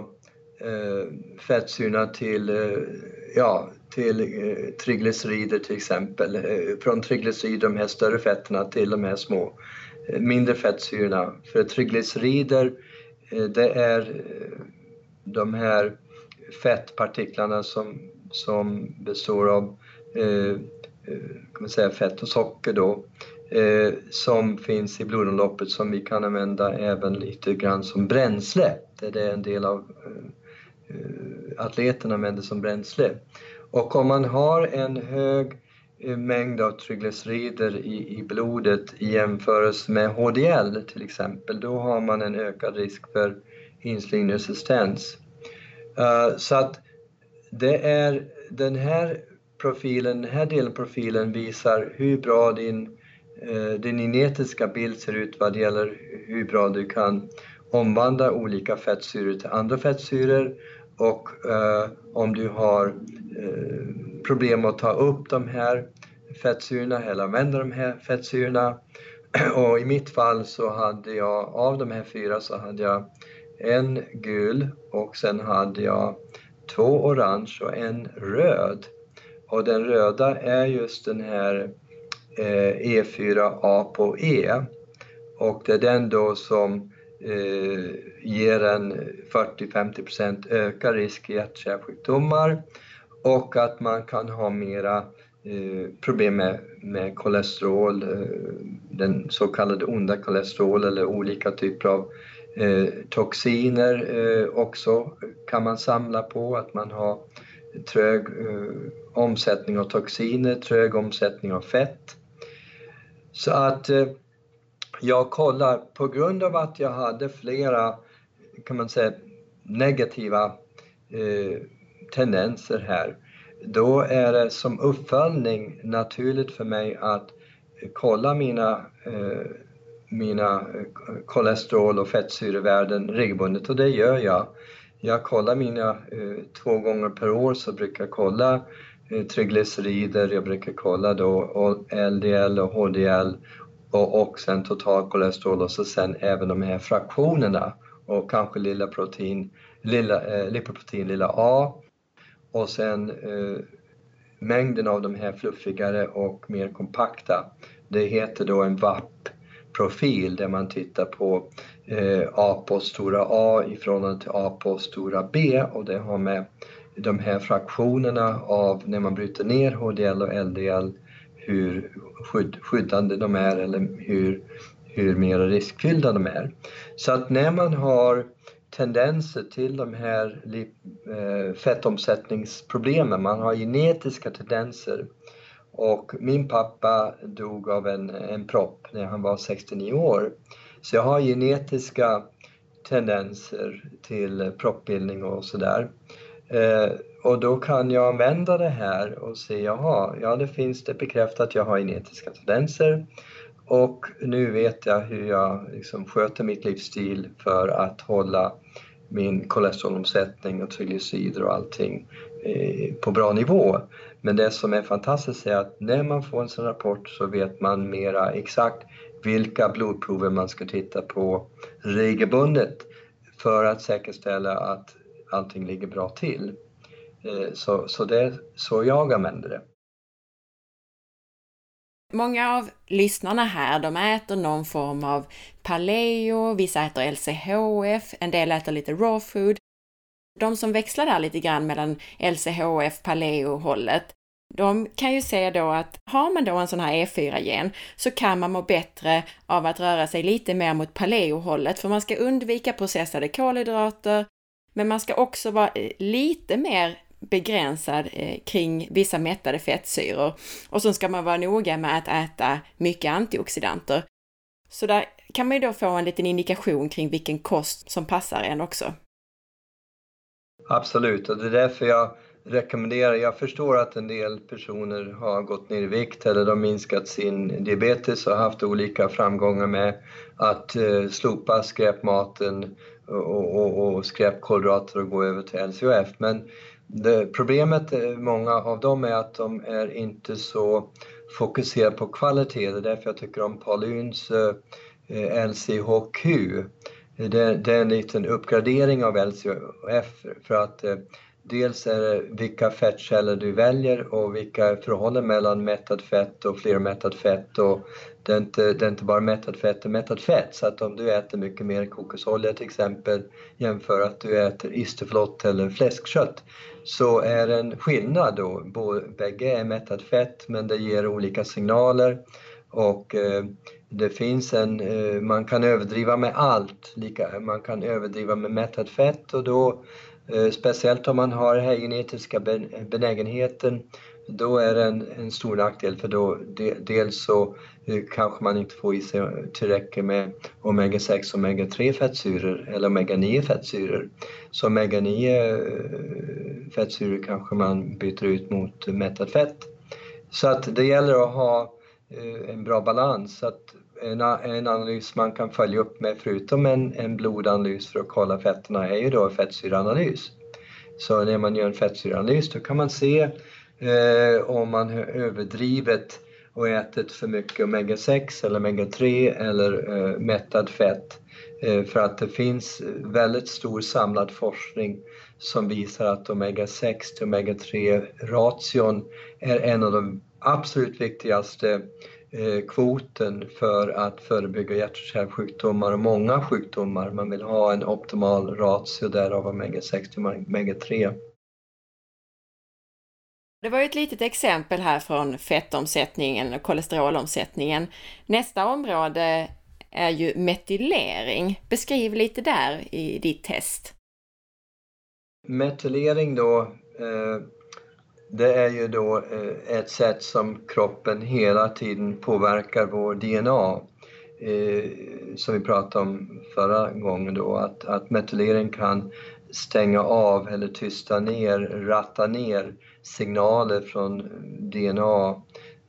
Speaker 2: eh, fettsyrorna till, eh, ja, till eh, triglycerider till exempel. Eh, från triglycerider, de här större fetterna, till de här små eh, mindre fettsyrorna. För triglycerider, eh, det är eh, de här fettpartiklarna som, som består av eh, eh, kan man säga, fett och socker då eh, som finns i blodomloppet som vi kan använda även lite grann som bränsle. Det är en del av eh, eh atleterna använder som bränsle. Och om man har en hög eh, mängd av triglycerider i, i blodet i jämförelse med HDL till exempel, då har man en ökad risk för insulinresistens. Uh, så att det är den här profilen, den här delen profilen visar hur bra din Eh, din genetiska bild ser ut vad det gäller hur bra du kan omvandla olika fettsyror till andra fettsyror och eh, om du har eh, problem att ta upp de här fettsyrorna eller använda de här fettsyrorna. *clears throat* Och i mitt fall så hade jag, av de här fyra så hade jag en gul och sen hade jag två orange och en röd. Och den röda är just den här Eh, e E4A på E. Och det är den då som eh, ger en 40-50% ökad risk i hjärt-kärlsjukdomar och att man kan ha mera eh, problem med, med kolesterol, eh, den så kallade onda kolesterol eller olika typer av eh, toxiner eh, också kan man samla på, att man har trög eh, omsättning av toxiner, trög omsättning av fett. Så att eh, jag kollar, på grund av att jag hade flera, kan man säga, negativa eh, tendenser här, då är det som uppföljning naturligt för mig att eh, kolla mina, eh, mina eh, kolesterol och fettsyrevärden regelbundet och det gör jag. Jag kollar mina eh, två gånger per år så brukar jag kolla eh, Eh, triglycerider, jag brukar kolla då LDL och HDL och, och sen totalkolesterol och så sen även de här fraktionerna och kanske lilla protein, lilla, eh, lipoprotein lilla a och sen eh, mängden av de här fluffigare och mer kompakta. Det heter då en VAP-profil där man tittar på eh, A på stora A i förhållande till A på stora B och det har med de här fraktionerna av när man bryter ner HDL och LDL hur skydd, skyddande de är eller hur, hur mer riskfyllda de är. Så att när man har tendenser till de här eh, fettomsättningsproblemen, man har genetiska tendenser och min pappa dog av en, en propp när han var 69 år. Så jag har genetiska tendenser till proppbildning och sådär. Eh, och då kan jag använda det här och se, jaha, ja det finns det bekräftat att jag har genetiska tendenser och nu vet jag hur jag liksom sköter mitt livsstil för att hålla min kolesterolomsättning och triglycerider och allting eh, på bra nivå. Men det som är fantastiskt är att när man får en sån rapport så vet man mera exakt vilka blodprover man ska titta på regelbundet för att säkerställa att allting ligger bra till. Eh, så, så det är så jag använder det.
Speaker 1: Många av lyssnarna här, de äter någon form av paleo, vissa äter LCHF, en del äter lite raw food. De som växlar där lite grann mellan LCHF, paleo-hållet, de kan ju säga då att har man då en sån här E4-gen så kan man må bättre av att röra sig lite mer mot paleo-hållet, för man ska undvika processade kolhydrater, men man ska också vara eh, lite mer begränsad eh, kring vissa mättade fettsyror. Och så ska man vara noga med att äta mycket antioxidanter. Så där kan man ju då få en liten indikation kring vilken kost som passar en också.
Speaker 2: Absolut, och det är därför jag rekommenderar, jag förstår att en del personer har gått ner i vikt eller de minskat sin diabetes och haft olika framgångar med att eh, slopa skräpmaten och, och, och skräpkolhydrater och gå över till LCHF. Men det, problemet, eh, många av dem, är att de är inte så fokuserade på kvalitet. Det är därför jag tycker om Pauluns eh, LCHQ. Det, det, är en liten uppgradering av LCHF för att eh, dels är det vilka fettkällor du väljer och vilka förhållanden mellan mättat fett och flermättat fett och det är inte, det är inte bara mättat fett och mättat fett så att om du äter mycket mer kokosolja till exempel jämför att du äter isterflott eller fläskkött så är det en skillnad då. Bägge är mättat fett men det ger olika signaler och eh, det finns en, eh, man kan överdriva med allt. man kan överdriva med mättat fett och då eh, speciellt om man har den här genetiska benägenheten då är det en, en stor nackdel för då de, dels så eh, kanske man inte får i sig tillräckligt med omega-6 och omega-3 fettsyror eller omega-9 fettsyror. Så omega-9 eh, fettsyror kanske man byter ut mot mättat fett. Så att det gäller att ha eh, en bra balans. Så att en, en analys man kan följa upp med förutom en, en blodanalys för att kolla fetterna är ju då fettsyreanalys. Så när man gör en fettsyreanalys då kan man se eh, om man har överdrivet och ätit för mycket omega-6 eller omega-3 eller eh, mättad fett Eh, för att det finns väldigt stor samlad forskning som visar att omega-6 till omega-3 ration är en av de absolut viktigaste eh, kvoten för att förebygga hjärt och kärlsjukdomar och många sjukdomar. Man vill ha en optimal ratio där av omega-6 till omega-3.
Speaker 1: Det var ju ett litet exempel här från fettomsättningen och kolesterolomsättningen. Nästa område är ju metylering. Beskriv lite där i ditt test.
Speaker 2: Metylering då, eh, det är ju då eh, ett sätt som kroppen hela tiden påverkar vår DNA. Eh, som vi pratade om förra gången då, att, att metylering kan stänga av eller tysta ner, ratta ner signaler från DNA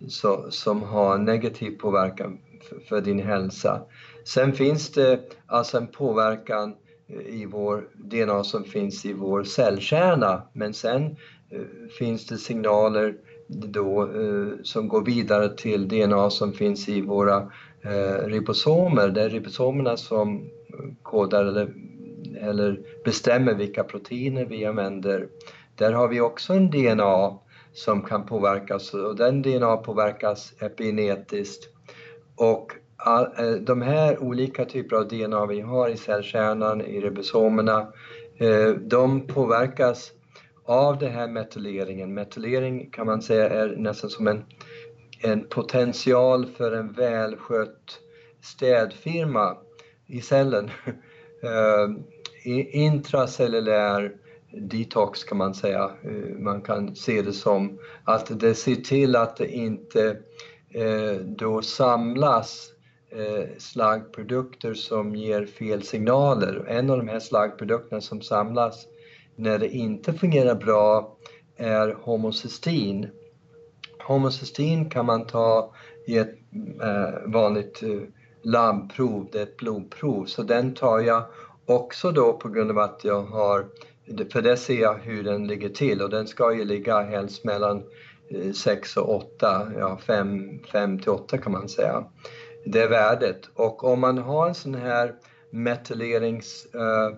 Speaker 2: så, som har negativ påverkan för, för din hälsa. Sen finns det alltså en påverkan eh, i vår DNA som finns i vår cellkärna men sen eh, finns det signaler då, eh, som går vidare till DNA som finns i våra eh, ribosomer. Det är ribosomerna som eh, kodar eller, eller bestämmer vilka proteiner vi använder. Där har vi också en DNA som kan påverkas och den DNA påverkas epigenetiskt. Och eh, de här olika typer av DNA vi har i cellkärnan, i ribosomerna, eh, de påverkas av den här metyleringen. Metylering kan man säga är nästan som en, en potential för en välskött städfirma i cellen. *laughs* Eh, Intracellulär detox kan man säga. Eh, man kan se det som att det ser till att det inte eh, då samlas eh, slaggprodukter som ger fel signaler. En av de här slaggprodukterna som samlas när det inte fungerar bra är homocystin. Homocystin kan man ta i ett vanligt labbprov, det är ett blodprov, så den tar jag också då på grund av att jag har, för det ser jag hur den ligger till och den ska ju ligga helst mellan eh, 6 och 8, ja 5 till 8 kan man säga det värdet. Och om man har en sån här metyllerings uh, eh,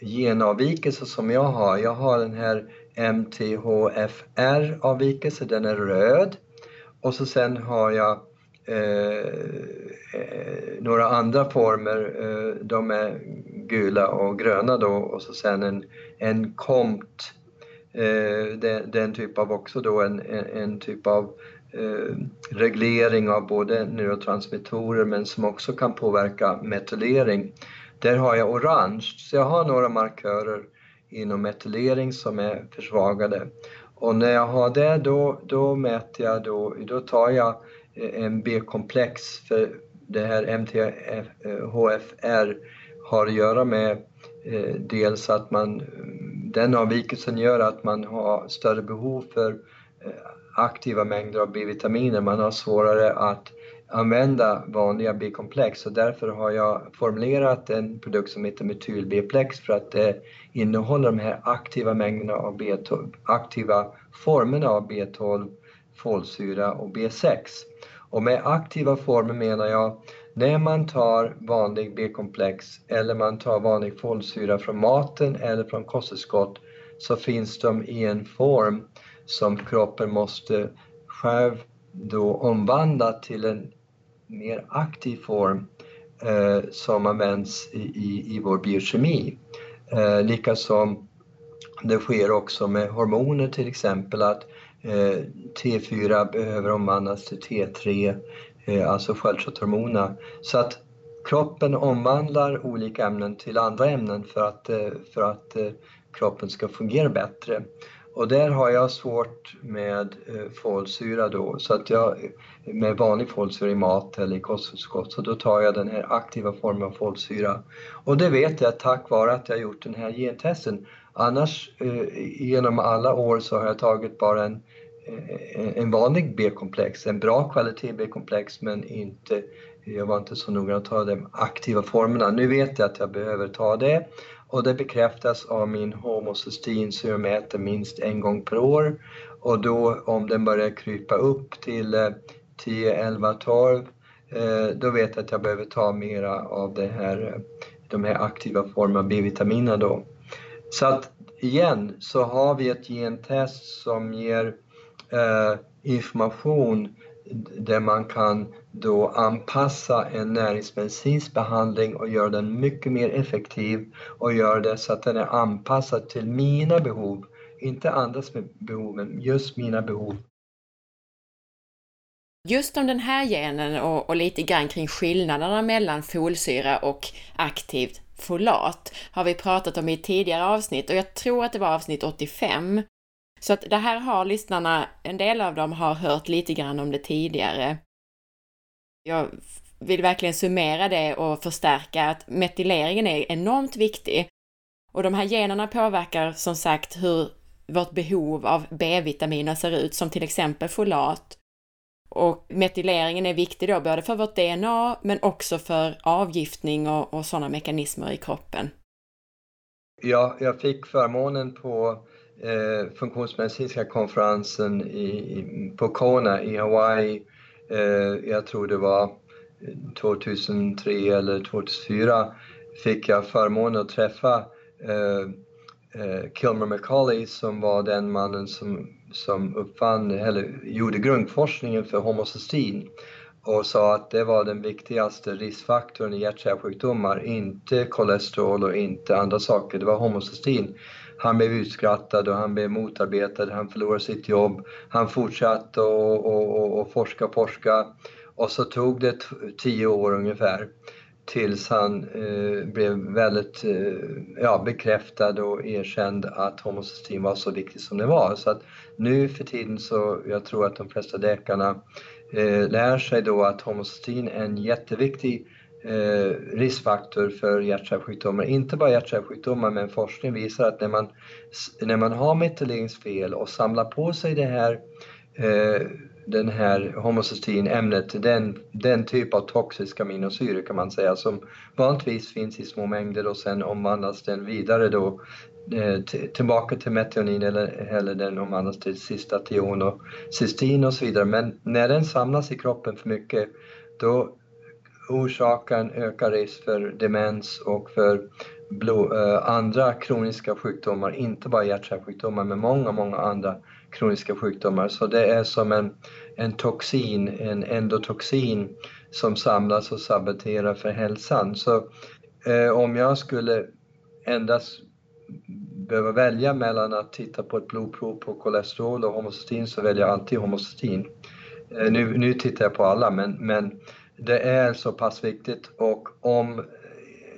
Speaker 2: genavvikelse som jag har, jag har den här MTHFR-avvikelse, den är röd. Och så sen har jag eh, eh, några andra former, eh, de är gula och gröna då och så sen en, en KOMT, eh, den, den, typ av också då en, en, typ av Eh, reglering av både neurotransmittorer men som också kan påverka metylering. Där har jag orange, så jag har några markörer inom metylering som är försvagade. Och när jag har det då, då mäter jag, då, då tar jag eh, en B-komplex för det här MTHFR har att göra med eh, dels att man, den avvikelsen gör att man har större behov för eh, aktiva mängder av B-vitaminer. Man har svårare att använda vanliga B-komplex och därför har jag formulerat en produkt som heter metyl-B-plex för att eh, det innehåller de här aktiva mängderna av B12, aktiva formerna av B12, folsyra och B6. Och med aktiva former menar jag när man tar vanlig B-komplex eller man tar vanlig folsyra från maten eller från kosttillskott så finns de i en form som kroppen måste själv då omvandla till en mer aktiv form eh, som används i, i, i vår biokemi. Eh, Likaså det sker också med hormoner till exempel att eh, T4 behöver omvandlas till T3, Eh, alltså sköldkörtelhormoner. Så att kroppen omvandlar olika ämnen till andra ämnen för att, eh, för att eh, kroppen ska fungera bättre. Och där har jag svårt med eh, folsyra då, så att jag eh, med vanlig folsyra i mat eller i kosttillskott, så då tar jag den här aktiva formen av folsyra. Och det vet jag tack vare att jag gjort den här gentesten. Annars eh, genom alla år så har jag tagit bara en, en vanlig B-komplex, en bra kvalitet B-komplex men inte, jag var inte så noggrann att ta de aktiva formerna. Nu vet jag att jag behöver ta det och det bekräftas av min homocystein som jag mäter minst en gång per år. Och då om den börjar krypa upp till 10, 11, 12 då vet jag att jag behöver ta mera av det här de här aktiva formerna av B-vitaminer då. Så att igen så har vi ett gentest som ger Eh, information där man kan då anpassa en näringsmedicinsk behandling och göra den mycket mer effektiv och göra det så att den är anpassad till mina behov, inte andras behov, men just mina behov.
Speaker 1: Just om den här genen och, och lite grann kring skillnaderna mellan folsyra och aktivt folat har vi pratat om i tidigare avsnitt och jag tror att det var avsnitt 85. Så att det här har lyssnarna, en del av dem har hört lite grann om det tidigare. Jag vill verkligen summera det och förstärka att metyleringen är enormt viktig. Och de här generna påverkar som sagt hur vårt behov av B-vitaminer ser ut, som till exempel folat. Och metyleringen är viktig då både för vårt DNA men också för avgiftning och, och sådana mekanismer i kroppen.
Speaker 2: Ja, jag fick förmånen på eh, funktionsmedicinska konferensen i, på Kona i Hawaii, eh, jag tror det var eh, 2003 eller 2004, fick jag förmånen att träffa eh, eh, Kilmer McCauley som var den mannen som, som uppfann, eller gjorde grundforskningen för homocystein och sa att det var den viktigaste riskfaktorn i hjärt-kärlsjukdomar, inte kolesterol och inte andra saker, det var homocystein. Han blev utskrattad och han blev motarbetad, han förlorade sitt jobb. Han fortsatte att forska och forska och så tog det tio år ungefär tills han eh, blev väldigt eh, ja, bekräftad och erkänd att homocystin var så viktigt som det var. Så att nu för tiden så, jag tror att de flesta läkarna eh, lär sig då att homocystin är en jätteviktig eh, riskfaktor för hjärt-kärlsjukdomar. Inte bara hjärt-kärlsjukdomar men forskning visar att när man, när man har metyleringsfel och samlar på sig det här eh, den här homocysteinämnet, den, den typ av toxiska aminosyror kan man säga som vanligtvis finns i små mängder och sen omvandlas den vidare då eh, tillbaka till metionin eller, eller den omvandlas till cistation och cystin och så vidare. Men när den samlas i kroppen för mycket då orsakar en ökad risk för demens och för blod, eh, andra kroniska sjukdomar, inte bara hjärt-kärlsjukdomar men många, många andra kroniska sjukdomar. Så det är som en, en toxin, en endotoxin som samlas och saboterar för hälsan. Så eh, om jag skulle endast behöva välja mellan att titta på ett blodprov på kolesterol och homocystein så väljer jag alltid homocystein. Eh, nu, nu tittar jag på alla men, men det är så pass viktigt och om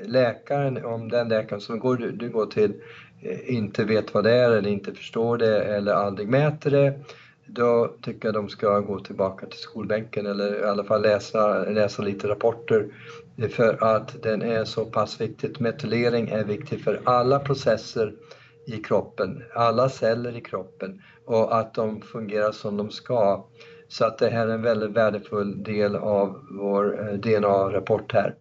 Speaker 2: läkaren, om den läkaren som går, du går till eh, inte vet vad det är eller inte förstår det eller aldrig mäter det, då tycker jag de ska gå tillbaka till skolbänken eller i alla fall läsa, läsa lite rapporter för att den är så pass viktig. Metylering är viktig för alla processer i kroppen, alla celler i kroppen och att de fungerar som de ska. Så att det här är en väldigt värdefull del av vår eh, DNA-rapport här.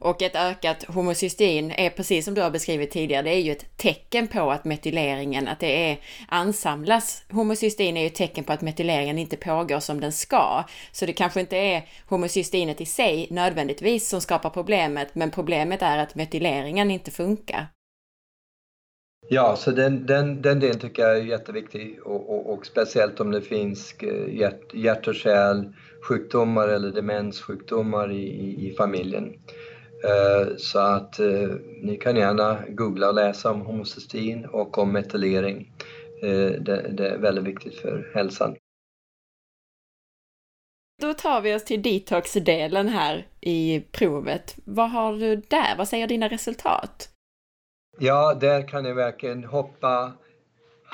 Speaker 1: Och ett ökat homocystein är precis som du har beskrivit tidigare, det är ju ett tecken på att metyleringen, att det är ansamlas. Homocystein är ju ett tecken på att metyleringen inte pågår som den ska. Så det kanske inte är homocysteinet i sig nödvändigtvis som skapar problemet, men problemet är att metyleringen inte funkar.
Speaker 2: Ja, så den, den, den delen tycker jag är jätteviktig och, och, och speciellt om det finns eh, hjärt, hjärt och kärlsjukdomar eller demenssjukdomar i, i, i familjen. Eh, så att eh, ni kan gärna googla och läsa om homocystein och om metylering. Det, det är väldigt viktigt för hälsan.
Speaker 1: Då tar vi oss till detox-delen här i provet. Vad har du där? Vad säger dina resultat?
Speaker 2: Ja, där kan ni verkligen hoppa.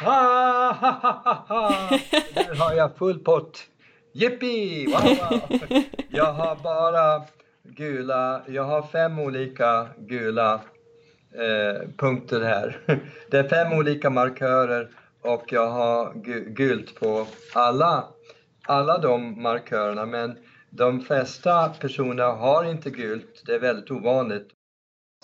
Speaker 2: Ha, ha, ha, ha, Där har jag full pott. Jippi! Wow, wow. Jag har bara gula, jag har fem olika gula eh, punkter här. Det är fem olika markörer och jag har gult på alla, alla de markörerna men de flesta personer har inte gult, det är väldigt ovanligt.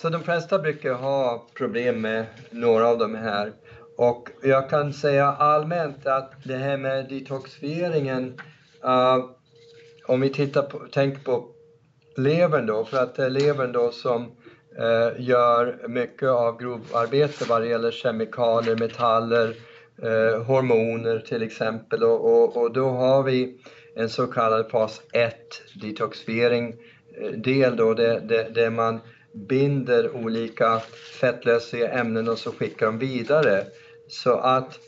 Speaker 2: Så de flesta brukar ha problem med några av de här. Och jag kan säga allmänt att det här med detoxifieringen, uh, om vi tittar på, tänker på levern då, för att det är levern då som uh, gör mycket av grovarbete vad det gäller kemikalier, metaller, uh, hormoner till exempel och, och, och, då har vi en så kallad fas 1 detoxifiering del då där, där, där man binder olika fettlösliga ämnen och så skickar de vidare. Så att,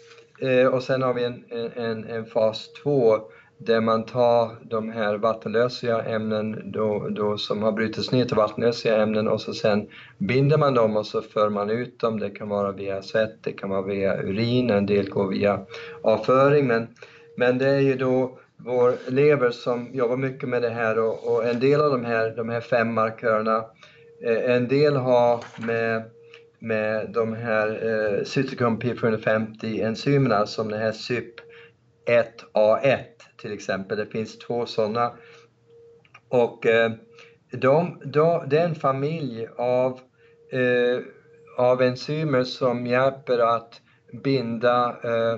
Speaker 2: eh, och sen har vi en, en, en fas 2 där man tar de här vattenlösliga ämnen då, då som har brutits ner till vattenlösliga ämnen och så sen binder man dem och så för man ut dem. Det kan vara via svett, det kan vara via urin, en del går via avföring. Men, men det är ju då vår lever som jobbar mycket med det här och, och en del av de här, de här fem markörerna, Eh, en del har med med de här eh, cytokrom P450 enzymerna som det här CYP1A1 till exempel. Det finns två sådana. Och eh, de, de, det är en familj av, eh, av enzymer som hjälper att binda eh,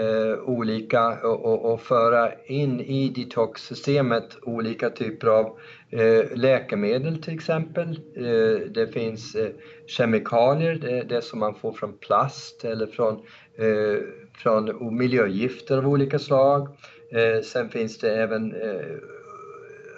Speaker 2: eh, olika och, och, och, föra in i detoxsystemet olika typer av Eh, läkemedel till exempel. Eh, det finns eh, kemikalier, det, det som man får från plast eller från, från miljögifter av olika slag. Sen finns det även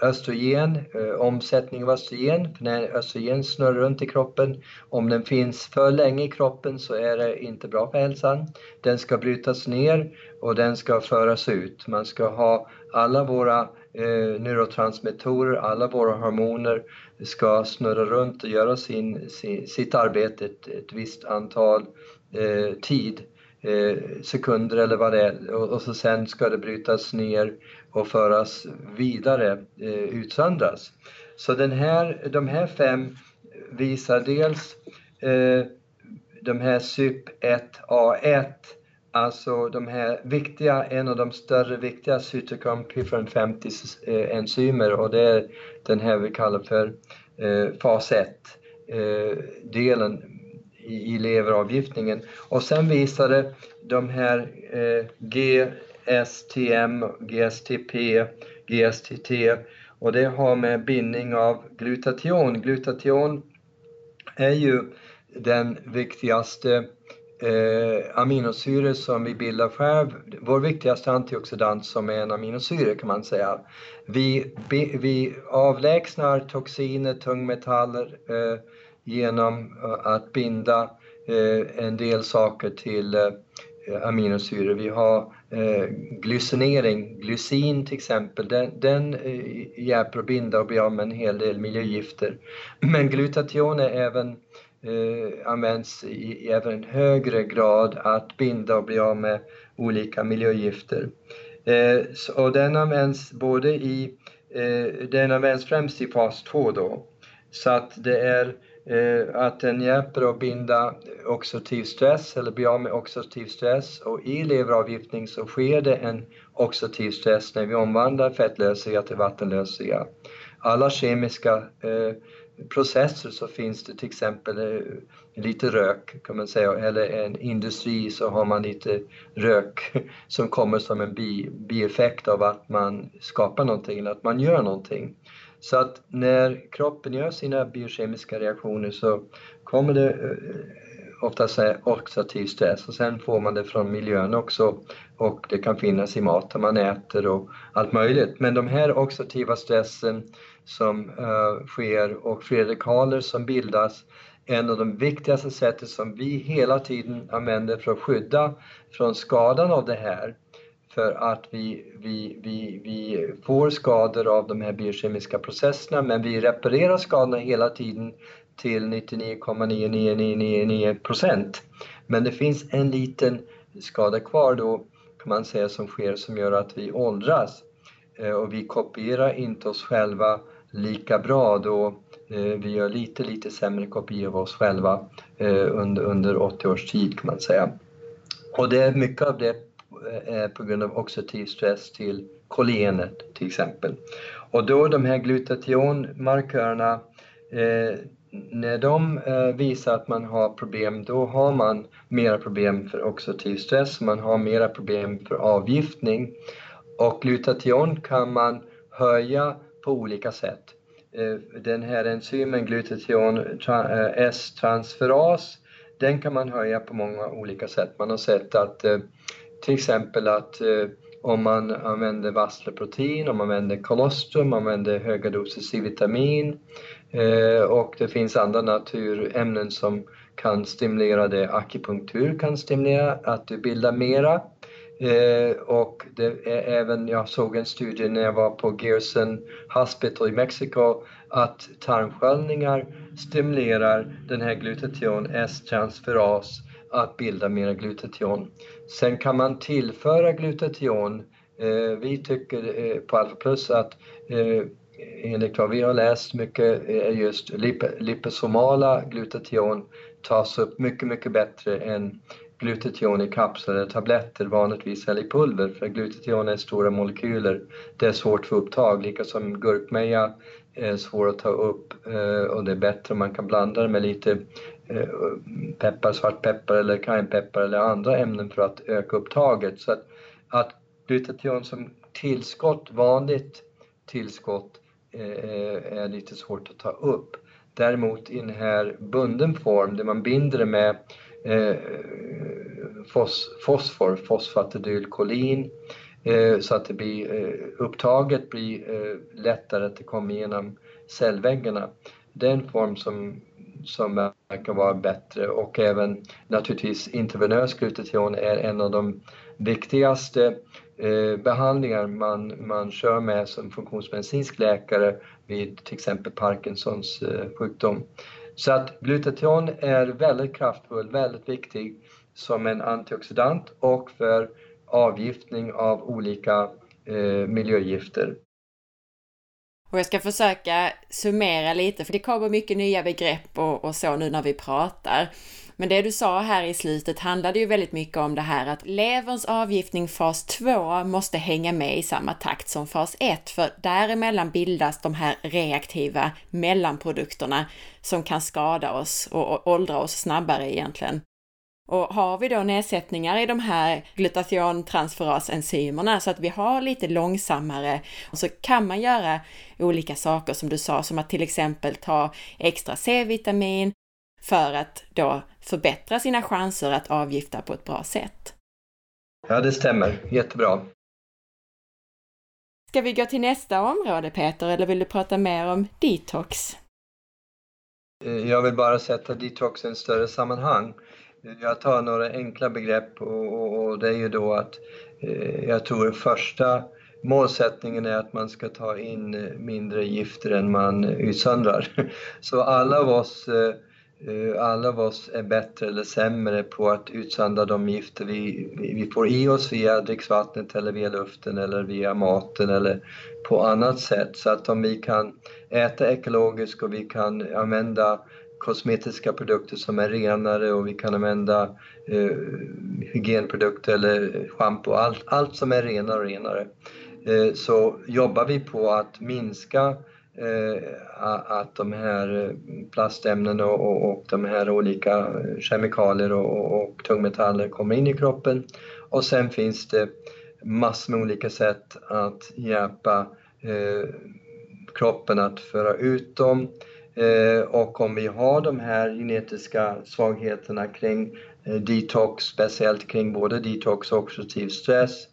Speaker 2: östrogen, omsättning av östrogen. För när östrogen snurrar runt i kroppen, om den finns för länge i kroppen så är det inte bra för hälsan. Den ska brytas ner och den ska föras ut. Man ska ha alla våra eh, neurotransmittorer, alla våra hormoner ska snurra runt och göra sin, sin sitt arbete ett, ett visst antal eh, tid eh, sekunder eller vad det är och, och, så sen ska det brytas ner och föras vidare, eh, utsöndras. Så den här, de här fem visar dels eh, de här CYP1A1, alltså de här viktiga, en av de större viktiga cytokrom P450 eh, enzymer och det är den här vi kallar för eh, fas 1 eh, delen i, leveravgiftningen. Och sen visade de här eh, GSTM, GSTP, GSTT och det har med bindning av glutation. Glutation är ju den viktigaste eh, aminosyror som vi bildar själv, vår viktigaste antioxidant som är en aminosyra kan man säga. Vi, vi avlägsnar toxiner, tungmetaller, eh, genom eh, att binda eh, en del saker till eh, aminosyror. Vi har eh, glycinering, glycin till exempel, den, den eh, hjälper att binda och bli av med en hel del miljögifter. Men glutation är även eh, används i, i även högre grad att binda och bli av med olika miljögifter. Eh, och den används både i, eh, den används främst i fas 2 då. Så att det är Eh, att den hjälper att binda oxidativ stress eller bli av med oxidativ stress och i leveravgiftning så sker det en oxidativ stress när vi omvandlar fettlösliga till vattenlösliga. Alla kemiska eh, processer så finns det till exempel eh, lite rök kan man säga, eller en industri så har man lite rök *laughs* som kommer som en bi, bieffekt av att man skapar någonting eller att man gör någonting. Så att när kroppen gör sina biokemiska reaktioner så kommer det eh, ofta oxidativ stress och sen får man det från miljön också och det kan finnas i maten man äter och allt möjligt. Men de här oxidativa stressen som uh, sker och fredekaler som bildas en av de viktigaste sätten som vi hela tiden använder för att skydda från skadan av det här för att vi, vi, vi, vi får skador av de här biokemiska processerna men vi reparerar skadorna hela tiden till 99,9999 procent. Men det finns en liten skada kvar då kan man säga som sker som gör att vi åldras eh, och vi kopierar inte oss själva lika bra då eh, vi gör lite, lite sämre kopior av oss själva eh, under, under 80 års tid kan man säga. Och det är mycket av det är på grund av oxidativ stress till kollagenet till exempel. Och då de här glutationmarkörerna, eh, när de eh, visar att man har problem, då har man mera problem för oxidativ stress, man har mera problem för avgiftning. Och glutation kan man höja på olika sätt. Eh, den här enzymen glutation eh, S-transferas, den kan man höja på många olika sätt. Man har sett att till exempel att om man använder vassleprotein, om man använder kolostrum, om man använder höga doser C-vitamin Eh, och det finns andra naturämnen som kan stimulera det. Akupunktur kan stimulera att du bildar mera. Eh, och det är även, jag såg en studie när jag var på Gerson Hospital i Mexiko att tarmsköljningar stimulerar den här glutation S-transferas att bilda mera glutation. Sen kan man tillföra glutation. Eh, vi tycker eh, på Alpha Plus att eh, enligt vad vi har läst mycket är just lip liposomala glutation tas upp mycket, mycket bättre än glutation i kapslar eller tabletter vanligtvis eller i pulver för glutation är stora molekyler. Det är svårt för upptag, lika som gurkmeja är svår att ta upp eh, och det är bättre om man kan blanda det med lite eh, peppar, svartpeppar eller cayennepeppar eller andra ämnen för att öka upptaget. Så att, att glutation som tillskott, vanligt tillskott, Eh, är lite svårt att ta upp. Däremot i den här bunden form där man binder det med eh, fos, fosfor, fosfatidylkolin, eh, så att det blir, upptaget blir lättare att det kommer igenom cellväggarna. Det är en form som, som verkar vara bättre och även naturligtvis intravenös glutation är en av de viktigaste eh, behandlingar man, man kör med som funktionsmedicinsk läkare vid till exempel Parkinsons eh, sjukdom. Så att glutation är väldigt kraftfull, väldigt viktig som en antioxidant och för avgiftning av olika eh, miljögifter.
Speaker 1: Och jag ska försöka summera lite, för det kommer mycket nya begrepp och, och så nu när vi pratar. Men det du sa här i slutet handlade ju väldigt mycket om det här att leverns avgiftning fas 2 måste hänga med i samma takt som fas 1, för däremellan bildas de här reaktiva mellanprodukterna som kan skada oss och åldra oss snabbare egentligen. Och har vi då nedsättningar i de här glutationtransferasenzymerna så att vi har lite långsammare så kan man göra olika saker som du sa, som att till exempel ta extra C-vitamin för att då förbättra sina chanser att avgifta på ett bra sätt.
Speaker 2: Ja, det stämmer. Jättebra.
Speaker 1: Ska vi gå till nästa område Peter, eller vill du prata mer om detox?
Speaker 2: Eh, jag vill bara sätta detox i en större sammanhang. Jag tar några enkla begrepp och, och, och det är ju då att eh, jag tror första målsättningen är att man ska ta in eh, mindre gifter än man utsöndrar. *laughs* Så alla av oss eh, Eh, Eh, alla av oss är bättre eller sämre på att utsöndra de gifter vi, vi får i oss via dricksvattnet eller via luften eller via maten eller på annat sätt. Så att om vi kan äta ekologiskt och vi kan använda kosmetiska produkter som är renare och vi kan använda eh, hygienprodukter eller schampo, allt, allt som är renare och renare. Eh, så jobbar vi på att minska Eh, Eh, att de här plastämnena plastämnen och, och de här olika eh, kemikalier och, och tungmetaller kommer in i kroppen. Och sen finns det massor med olika sätt att hjälpa eh, kroppen att föra ut dem. Eh, och om vi har de här genetiska svagheterna kring eh, detox, speciellt kring både detox och oxidativ stress,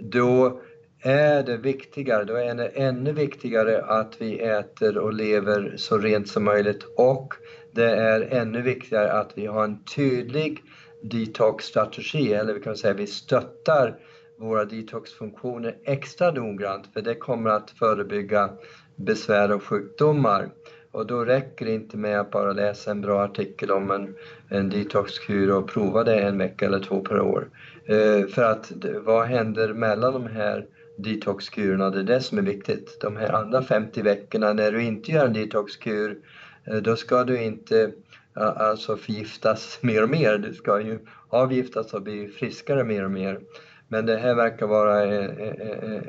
Speaker 2: då är det viktigare, då är det ännu viktigare att vi äter och lever så rent som möjligt och det är ännu viktigare att vi har en tydlig detox-strategi, eller vi kan säga att vi stöttar våra detoxfunktioner extra noggrant för det kommer att förebygga besvär och sjukdomar. Och då räcker det inte med att bara läsa en bra artikel om en, en detoxkur och prova det en vecka eller två per år. Eh, för att vad händer mellan de här detoxkurerna, det är det som är viktigt. De här andra 50 veckorna när du inte gör en detoxkur, eh, då ska du inte alltså förgiftas *laughs* mer och mer. Du ska ju avgiftas och bli friskare mer och mer. Men det här verkar vara en,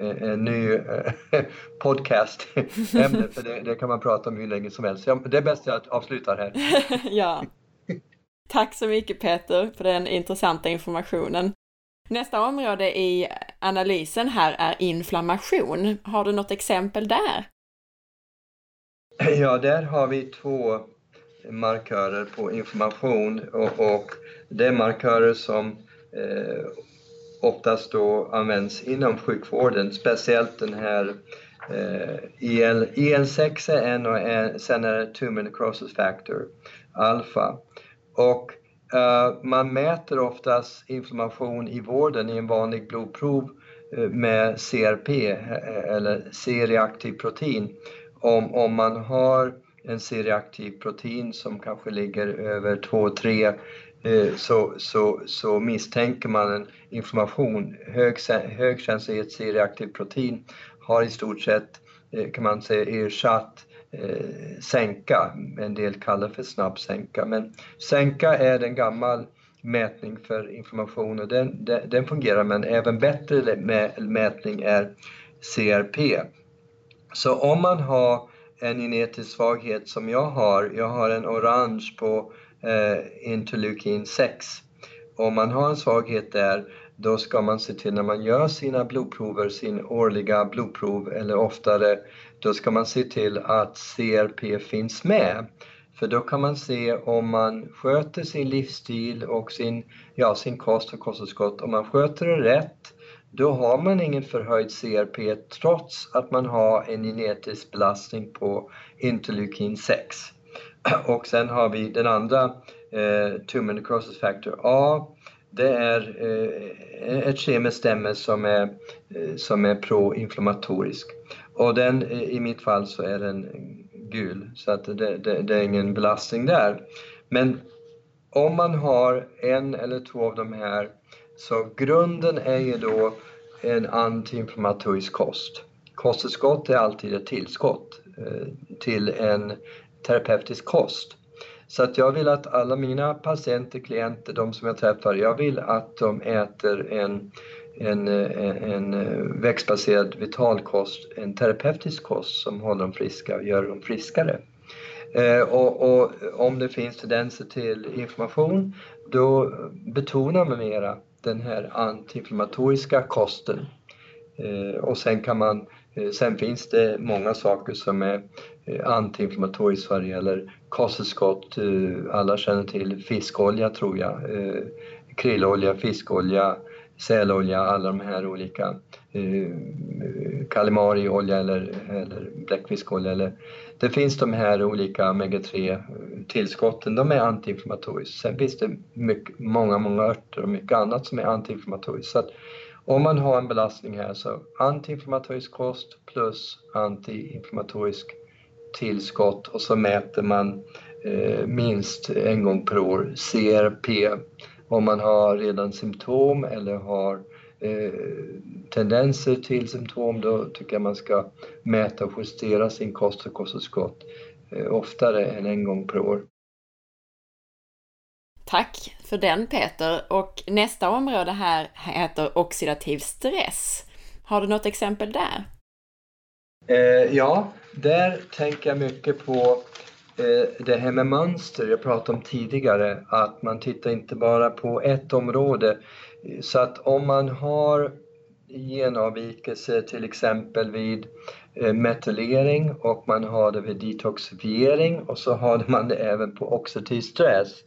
Speaker 2: en, en ny eh, *laughs* podcast-ämne, *laughs* för det, det, kan man prata om hur länge som helst. Det är bäst att jag avslutar här.
Speaker 1: ja. Tack så mycket Peter för den intressanta informationen. Nästa område i analysen här är inflammation. Har du något exempel där?
Speaker 2: Ja, där har vi två markörer på inflammation och, och det är markörer som eh, oftast då används inom sjukvården, speciellt den här eh, IL, IL6 är en och en, sen är det tumor necrosis factor, alfa. Och Eh, man mäter oftast inflammation i vården i en vanlig blodprov eh, med CRP eh, eller C-reaktiv protein. Om, om man har en C-reaktiv protein som kanske ligger över 2-3 Eh, så, så, så misstänker man en inflammation. Hög, hög känslighet C-reaktiv protein har i stort sett, eh, kan man säga, ersatt eh, sänka. En del kallar för snabbsänka. Men sänka är en gammal mätning för inflammation och den, den, den fungerar men även bättre mätning är CRP. Så om man har en genetisk svaghet som jag har, jag har en orange på eh, interleukin 6. Om man har en svaghet där, då ska man se till när man gör sina blodprover, sin årliga blodprov eller oftare, då ska man se till att CRP finns med. För då kan man se om man sköter sin livsstil och sin, ja, sin kost och kosttillskott, om man sköter det rätt, då har man ingen förhöjd CRP trots att man har en genetisk belastning på interleukin 6. *clears throat* Och sen har vi den andra, eh, tumor necrosis factor A. Det är eh, ett kemiskt ämne som är, eh, som är proinflammatorisk. Och den, i mitt fall så är den gul, så att det, det, det är ingen belastning där. Men om man har en eller två av de här, så grunden är ju då en antiinflammatorisk kost. Kosttillskott är alltid ett tillskott eh, till en terapeutisk kost. Så att jag vill att alla mina patienter, klienter, de som jag träffar, jag vill att de äter en, en, eh, en, en växtbaserad vitalkost, en terapeutisk kost som håller dem friska och gör dem friskare. Eh, och, och, om det finns tendenser till inflammation, då betonar man mera den här antiinflammatoriska kosten. Eh, och sen kan man eh, sen finns det många saker som är antiinflammatoriskt vad det gäller kosttillskott. Alla känner till fiskolja tror jag. Krillolja, fiskolja, sälolja, alla de här olika. Eh, kalimariolja eller, eller bläckfiskolja. Eller, det finns de här olika omega-3 eh, tillskotten, de är antiinflammatoriskt. Sen finns det mycket, många, många örter och mycket annat som är antiinflammatoriskt. Så att om man har en belastning här så antiinflammatorisk kost plus antiinflammatorisk tillskott och så mäter man eh, minst en gång per år CRP om man har redan symptom eller har eh, tendenser till symptom då tycker jag man ska mäta och justera sin kost och kosttillskott eh, oftare än en gång per år.
Speaker 1: Tack för den Peter. Och nästa område här heter oxidativ stress. Har du något exempel där?
Speaker 2: Eh, ja, där tänker jag mycket på Eh, det här med mönster jag pratade om tidigare, att man tittar inte bara på ett område. Så att om man har genavvikelse till exempel vid metallering metylering och man har det vid detoxifiering och så har *laughs* man det även på oxidativ stress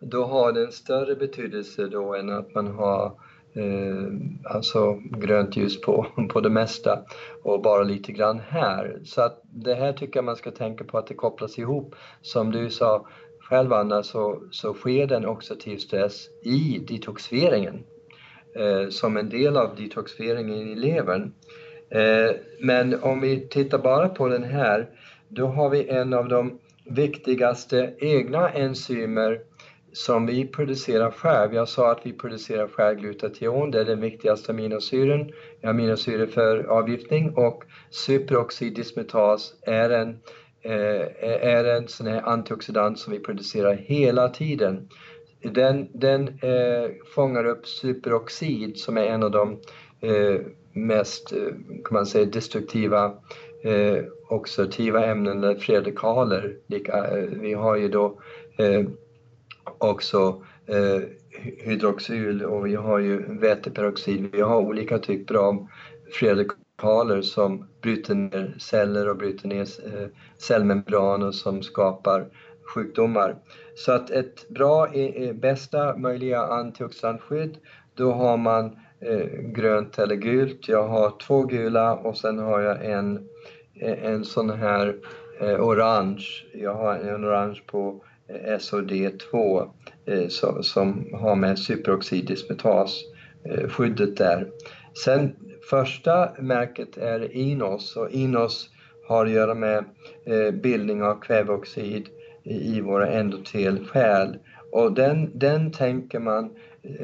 Speaker 2: då har det en större betydelse då än att man har eh, Eh, alltså grönt ljus på, *laughs* på det mesta och bara lite grann här. Så att det här tycker jag man ska tänka på att det kopplas ihop. Som du sa själv Anna så, så sker den oxidativ stress i detoxifieringen eh, som en del av detoxifieringen i levern. Eh, men om vi tittar bara på den här, då har vi en av de viktigaste egna enzymer som vi producerar själv. Jag sa att vi producerar själv glutation, det är den viktigaste aminosyren, aminosyror för avgiftning och superoxidismetas är en, eh, är en sån här antioxidant som vi producerar hela tiden. Den, den eh, fångar upp superoxid som är en av de eh, mest eh, kan man säga, destruktiva eh, oxidativa ämnen, eller fredikaler. Eh, vi har ju då eh, också eh, hydroxyl och vi har ju väteperoxid. Vi har olika typer av fredekaler som bryter ner celler och bryter ner eh, cellmembraner som skapar sjukdomar. Så att ett bra, eh, eh, bästa möjliga antioxidantskydd, då har man eh, grönt eller gult. Jag har två gula och sen har jag en, eh, en sån här eh, orange. Jag har en orange på SOD2 eh, som, som har med superoxidismetas eh, skyddet där. Sen första märket är Inos och Inos har att göra med eh, bildning av kväveoxid i våra endotelkärl. Och den, den tänker man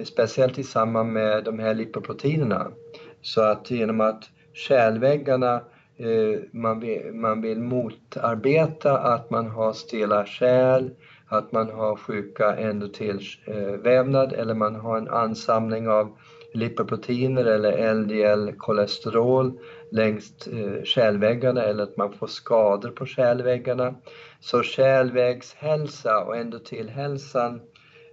Speaker 2: speciellt i samband med de här lipoproteinerna. Så att genom att kärlväggarna man vill, man vill motarbeta att man har stela kärl, att man har sjuka endotelvävnad eller man har en ansamling av lipoproteiner eller LDL-kolesterol längs eh, kärlväggarna eller att man får skador på kärlväggarna. Så kärlvägshälsa och endotelhälsan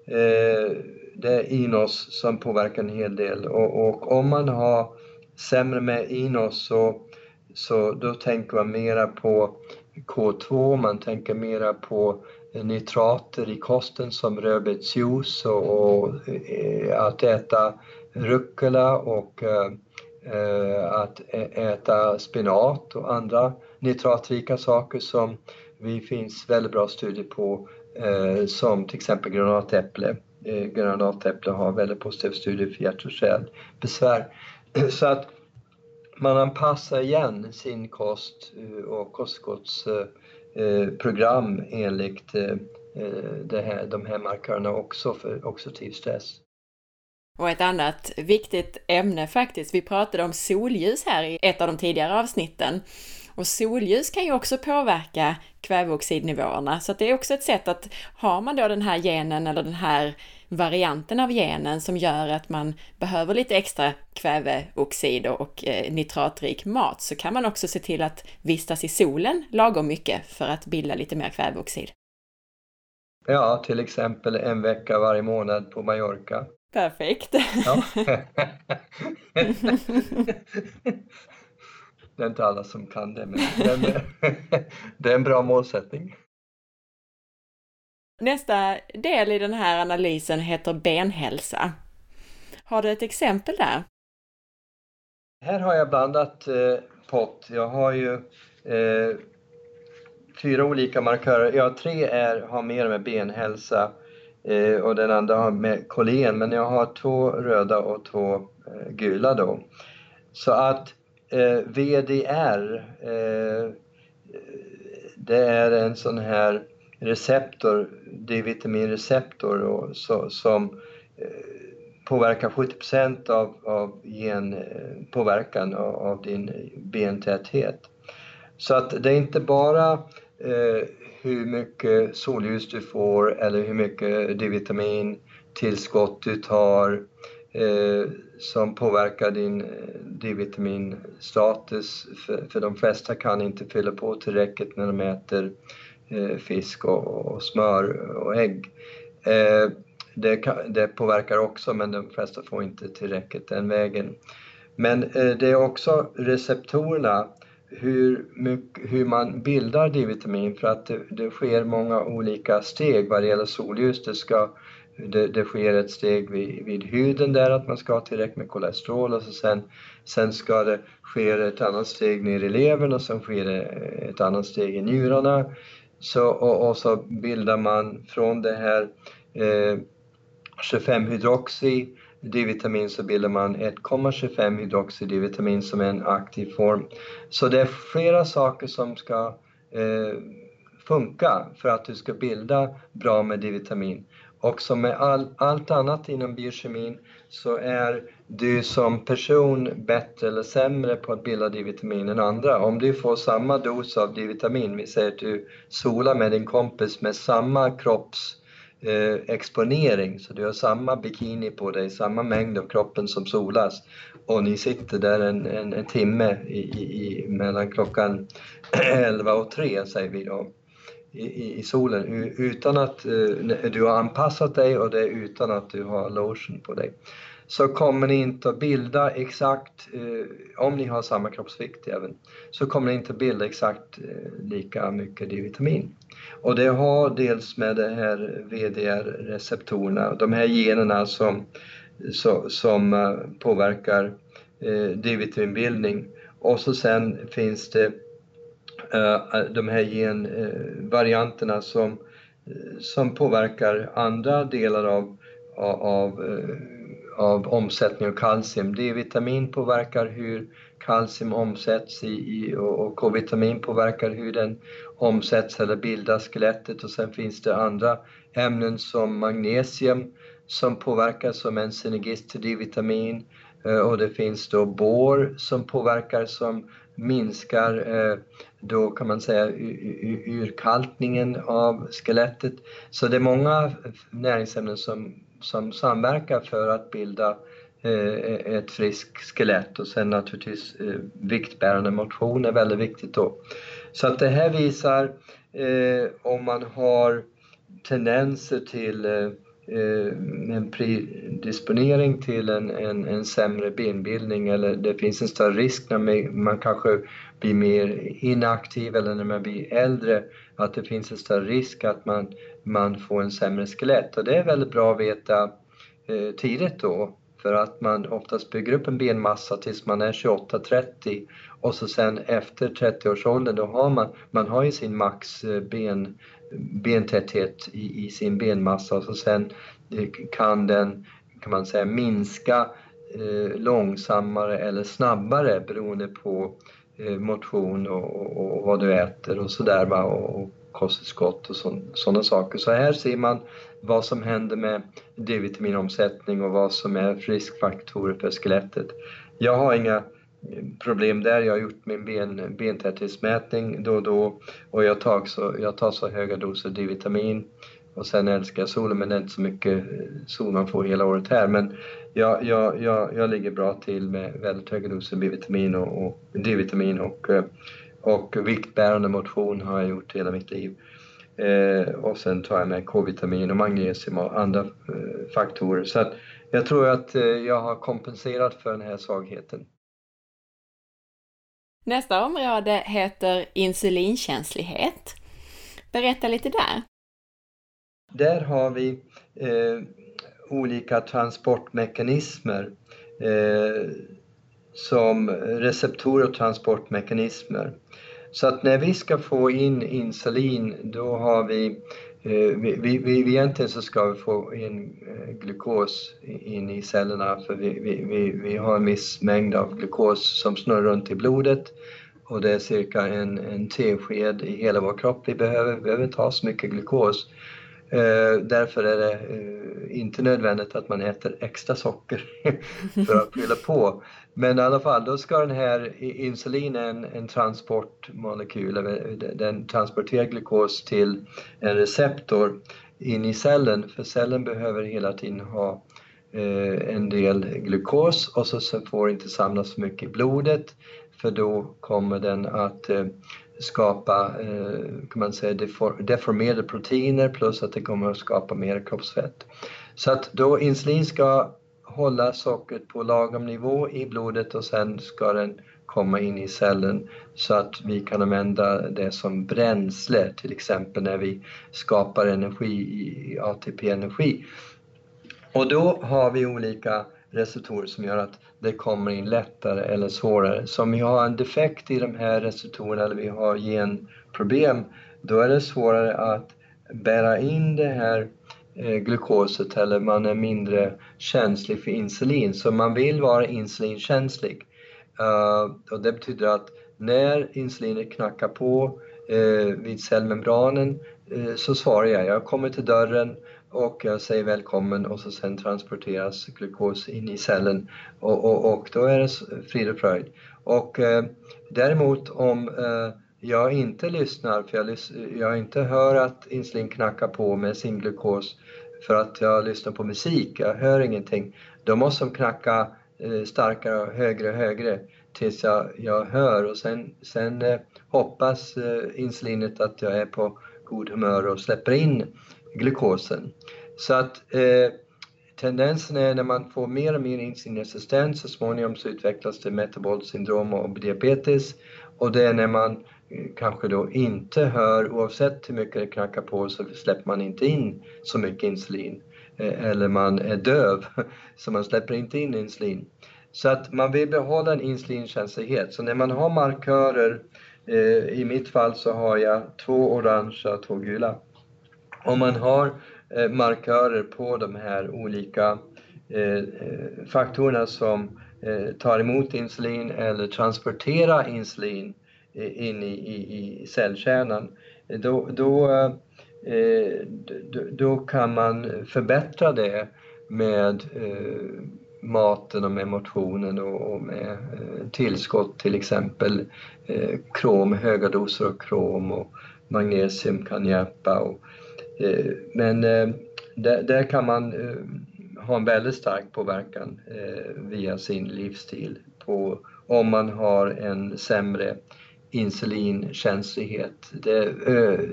Speaker 2: eh, det är inos som påverkar en hel del och, och om man har sämre med inos så, så då tänker man mera på K2, man tänker mera på Eh, nitrater i kosten som rödbetsjuice och, och eh, att äta rucola och eh, eh att äta spenat och andra nitratrika saker som det finns väldigt bra studier på eh, som till exempel granatäpple. Eh, granatäpple har väldigt positiva studier för hjärt och kärlbesvär. *clears throat* Så att man anpassar igen sin kost och Eh, program enligt eh, eh, det här, de här markörerna också för oxidativ stress.
Speaker 1: Och ett annat viktigt ämne faktiskt, vi pratade om solljus här i ett av de tidigare avsnitten. Och solljus kan ju också påverka kväveoxidnivåerna, så det är också ett sätt att har man då den här genen eller den här varianten av genen som gör att man behöver lite extra kväveoxider och eh, nitratrik mat så kan man också se till att vistas i solen lagom mycket för att bilda lite mer kväveoxid.
Speaker 2: Ja, till exempel en vecka varje månad på Mallorca.
Speaker 1: Perfekt. Ja. *laughs* *laughs*
Speaker 2: det är inte alla som kan det, men *laughs* det är en bra målsättning.
Speaker 1: Nästa del i den här analysen heter benhälsa. Har du ett exempel där?
Speaker 2: Här har jag blandat eh, pott. Jag har ju eh, fyra olika markörer. Ja, tre är, har mer med benhälsa eh, och den andra har med kolen, men jag har två röda och två eh, gula då. Så att eh, VDR, eh, det är en sån här receptor, D-vitaminreceptor så, som eh, påverkar 70 av, av genpåverkan eh, av, av din bentäthet. Så att det är inte bara eh, hur mycket solljus du får eller hur mycket D-vitamin tillskott du tar eh, som påverkar din eh, D-vitaminstatus. För, för de flesta kan inte fylla på tillräckligt när de äter eh, fisk och, och, smör och ägg. Eh, det, kan, det, påverkar också men de flesta får inte tillräckligt den vägen. Men eh, det är också receptorerna hur, mycket, hur man bildar D-vitamin för att det, det, sker många olika steg vad det gäller solljus. Det ska det, det sker ett steg vid, vid huden där att man ska ha tillräckligt med kolesterol och så sen, sen ska det ske ett annat steg ner i levern och sen sker det ett annat steg i njurarna. Så, och, och så bildar man från det här eh, 25-hydroxy D-vitamin så bildar man 1,25 hydroxy D-vitamin som är en aktiv form. Så det är flera saker som ska eh, funka för att du ska bilda bra med D-vitamin. Och som med all, allt annat inom biokemin så är du som person bättre eller sämre på att bilda D-vitamin än andra. Om du får samma dos av D-vitamin, vi säger att du solar med din kompis med samma kropps eh, exponering, så du har samma bikini på dig, samma mängd av kroppen som solas och ni sitter där en, en, en timme i, i, mellan klockan *clears throat* 11 och 3 säger vi då i, i solen utan att uh, du har anpassat dig och det är utan att du har lotion på dig. så kommer ni inte att bilda exakt, eh, om ni har samma kroppsvikt även, så kommer ni inte att bilda exakt eh, lika mycket D-vitamin. Och det har dels med de här VDR-receptorerna, de här generna som, så, som eh, påverkar eh, D-vitaminbildning. Och så sen finns det Eh, de här genvarianterna eh, som, eh, som påverkar andra delar av, av, av omsättning av kalcium. D-vitamin påverkar hur kalcium omsätts i, i och K-vitamin påverkar hur den omsätts eller bildar skelettet och sen finns det andra ämnen som magnesium som påverkar som en synergist till D-vitamin och det finns då bor som påverkar som minskar eh, då kan man säga urkalkningen av skelettet. Så det är många näringsämnen som, som samverkar för att bilda eh, ett friskt skelett och sen naturligtvis eh, viktbärande motion är väldigt viktigt då. Så att det här visar om man har tendenser till Eh, en predisponering till en, en, en, sämre benbildning eller det finns en större risk när man kanske blir mer inaktiv eller när man blir äldre att det finns en större risk att man, man får en sämre skelett. Och det är väldigt bra att veta eh, tidigt då för att man oftast bygger upp en benmassa tills man är 28-30 och så sen efter 30-årsåldern då har man, man har ju sin max eh, ben, bentäthet i, i sin benmassa och så sen kan den kan man säga minska eh, långsammare eller snabbare beroende på eh, motion och, och, och, vad du äter och sådär och, och kosttillskott och sådana saker. Så här ser man vad som händer med D-vitaminomsättning och vad som är riskfaktorer för skelettet. Jag har inga problem där. Jag har gjort min ben, bentäthetsmätning då och då och jag tar så, jag tar så höga doser D-vitamin och sen älskar jag solen men det är inte så mycket eh, sol man får hela året här. Men jag, jag, jag, jag ligger bra till med väldigt höga doser B-vitamin och, och D-vitamin och, eh, och viktbärande motion har jag gjort hela mitt liv. Eh, och sen tar jag med K-vitamin och magnesium och andra eh, faktorer. Så att jag tror att eh, jag har kompenserat för den här svagheten.
Speaker 1: Nästa område heter insulinkänslighet. Berätta lite där.
Speaker 2: Där har vi eh, olika transportmekanismer eh, som receptorer och transportmekanismer. Så att när vi ska få in insulin då har vi, eh, Eh, vi, vi, vi egentligen så ska vi få in eh, glukos in i cellerna för vi, vi, vi, har en viss mängd av glukos som snurrar runt i blodet och det är cirka en, en tesked i hela vår kropp vi behöver. Vi behöver inte ha så mycket glukos. Eh, därför är det eh, inte nödvändigt att man äter extra socker *laughs* för att fylla på. Men i alla fall, då ska den här insulinen, en transportmolekyl, den transporterar glukos till en receptor in i cellen, för cellen behöver hela tiden ha eh, en del glukos och så får det inte samlas så mycket i blodet för då kommer den att skapa eh, kan man säga, deformerade proteiner plus att det kommer att skapa mer kroppsfett. Så att då insulin ska hålla sockret på lagom nivå i blodet och sen ska den komma in i cellen så att vi kan använda det som bränsle, till exempel när vi skapar energi i ATP-energi. Och då har vi olika receptorer som gör att det kommer in lättare eller svårare. Så om vi har en defekt i de här receptorerna eller vi har genproblem, då är det svårare att bära in det här eh, glukoset eller man är mindre känslig för insulin. Så man vill vara insulinkänslig. Uh, och det betyder att när insulinet knackar på uh, vid cellmembranen uh, så svarar jag. Jag kommer till dörren och jag säger välkommen och så sen transporteras glukos in i cellen och, och, och då är det frid och fröjd. Och eh, däremot om eh, jag inte lyssnar, för jag, jag inte hör att insulin knackar på med sin glukos för att jag lyssnar på musik, jag hör ingenting, då måste de knacka eh, starkare och högre och högre tills jag, jag hör och sen, sen eh, hoppas eh, insulinet att jag är på god humör och släpper in glukosen. Så att eh, tendensen är när man får mer och mer insulinresistens, så småningom så utvecklas det metabolt syndrom och diabetes. Och det är när man eh, kanske då inte hör, oavsett hur mycket det knackar på så släpper man inte in så mycket insulin. Eh, eller man är döv, *laughs* så man släpper inte in insulin. Så att man vill behålla en insulinkänslighet. Så när man har markörer, eh, i mitt fall så har jag två orangea och två gula. Om man har eh, markörer på de här olika eh, eh, faktorerna som tar emot insulin eller transporterar insulin in i, i, i cellkärnan, då, då, då kan man förbättra det med maten och med motionen och, och med eh, tillskott till exempel eh, krom, höga doser av krom och magnesium kan hjälpa. Och, eh, Eh, men eh, där, där, kan man eh, ha en väldigt stark påverkan via sin livsstil på om man har en sämre insulinkänslighet. Det,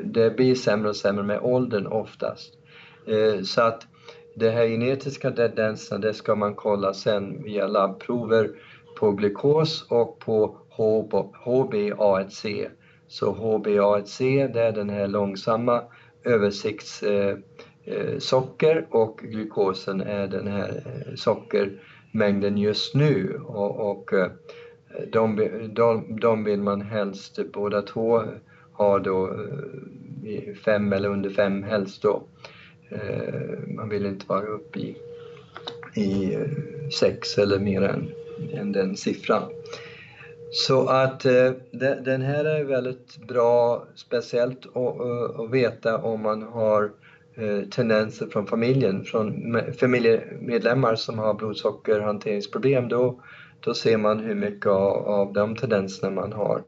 Speaker 2: det blir sämre och sämre med åldern oftast. Så att de här genetiska tendenserna, det ska man kolla sen via labbprover på glukos och på HbA1c. Så HbA1c, det är den här långsamma översiktssocker eh, och glukosen är den här eh, sockermängden just nu. Och, och eh, de, de, de vill man helst båda två ha då fem eller under fem helst då. Man vill inte vara uppe i, i sex eller mer än, än den siffran. Så att eh, den här är väldigt bra, speciellt att eh, veta om man har eh, tendenser från familjen, från familjemedlemmar som har blodsockerhanteringsproblem. Då, då ser man hur mycket av, av de tendenserna man har.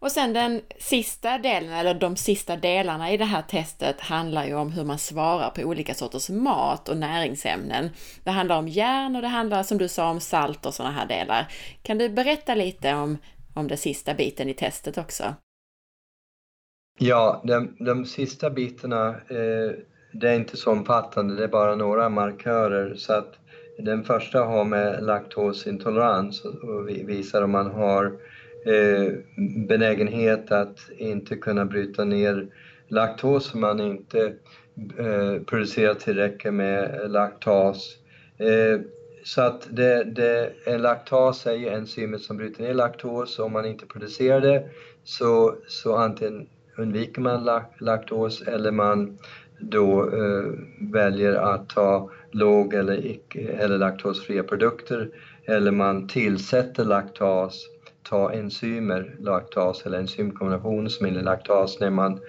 Speaker 1: Och sen den sista delen, eller de sista delarna i det här testet handlar ju om hur man svarar på olika sorters mat och näringsämnen. Det handlar om järn och det handlar som du sa om salt och sådana här delar. Kan du berätta lite om, om den sista biten i testet också?
Speaker 2: Ja, de, de sista bitarna, eh, det är inte så omfattande, det är bara några markörer. Så att den första har med laktosintolerans och visar om man har Eh, Eh, benägenhet att inte kunna bryta ner laktos om man inte eh, producerar tillräckligt med laktas. Eh, så att det, det, en laktas är ju enzymet som bryter ner laktos och om man inte producerar det så, så antingen undviker man laktos eller man då eh, väljer att ta låg eller, icke, eller laktosfria produkter eller man tillsätter laktas ta enzymer, laktas eller enzymkombination som är laktas när man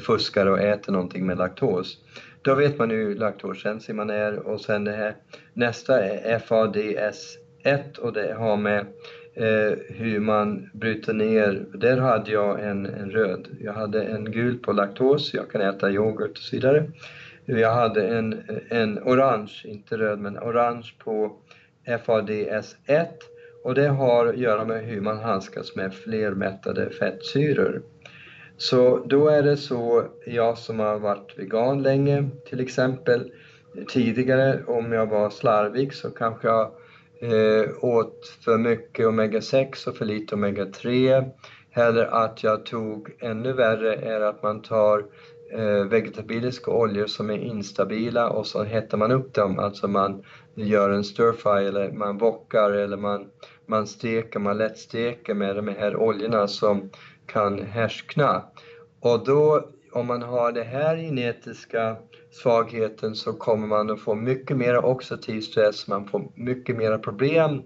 Speaker 2: fuskar och äter någonting med laktos. Då vet man hur laktoskänslig man är och sen det här nästa är FADS1 och det har med eh, hur man bryter ner, där hade jag en, en röd, jag hade en gul på laktos, jag kan äta yoghurt och så vidare. Jag hade en, en orange, inte röd men orange på FADS1 och det har att göra med hur man handskas med flermättade fettsyror. Så då är det så, jag som har varit vegan länge till exempel, tidigare om jag var slarvig så kanske jag eh, åt för mycket omega-6 och för lite omega-3. Eller att jag tog, ännu värre är att man tar Eh, vegetabiliska oljor som är instabila och så hettar man upp dem, alltså man gör en stir fry eller man wokar eller man, man steker, man lättsteker med de här oljorna som kan härskna. Och då, om man har den här genetiska svagheten så kommer man att få mycket mer oxidativ stress, man får mycket mer problem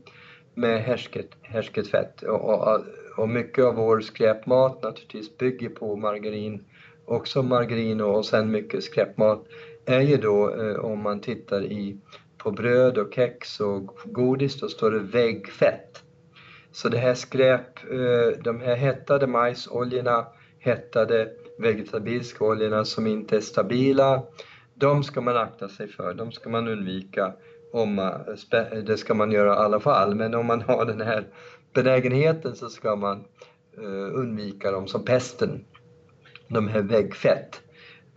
Speaker 2: med härsket, härsket fett. Och, och, och mycket av vår skräpmat naturligtvis bygger på margarin, också margarin och sen mycket skräpmat är ju då eh, om man tittar i på bröd och kex och godis, då står det väggfett. Så det här skräp, eh, de här hettade majsoljorna, hettade vegetabiliska oljorna som inte är stabila, de ska man akta sig för, de ska man undvika. Om man, det ska man göra i alla fall, men om man har den här benägenheten så ska man eh, undvika dem som pesten. De här väggfett.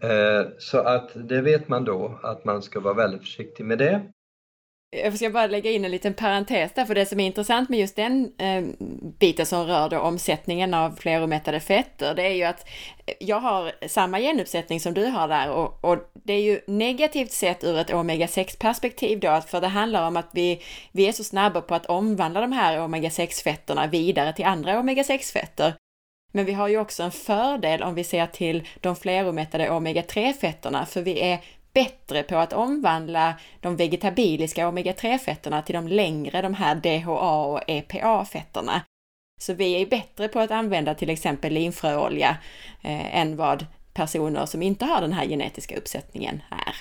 Speaker 2: Eh, så att det vet man då, att man ska vara väldigt försiktig med det.
Speaker 1: Jag ska bara lägga in en liten parentes där, för det som är intressant med just den eh, biten som rör då omsättningen av fleromättade fetter, det är ju att jag har samma genuppsättning som du har där och, och det är ju negativt sett ur ett omega-6 perspektiv då, för det handlar om att vi, vi är så snabba på att omvandla de här omega-6 fetterna vidare till andra omega-6 fetter. Men vi har ju också en fördel om vi ser till de fleromättade omega-3 fetterna, för vi är bättre på att omvandla de vegetabiliska omega-3-fetterna till de längre, de här DHA och EPA-fetterna. Så vi är bättre på att använda till exempel linfröolja eh, än vad personer som inte har den här genetiska uppsättningen är.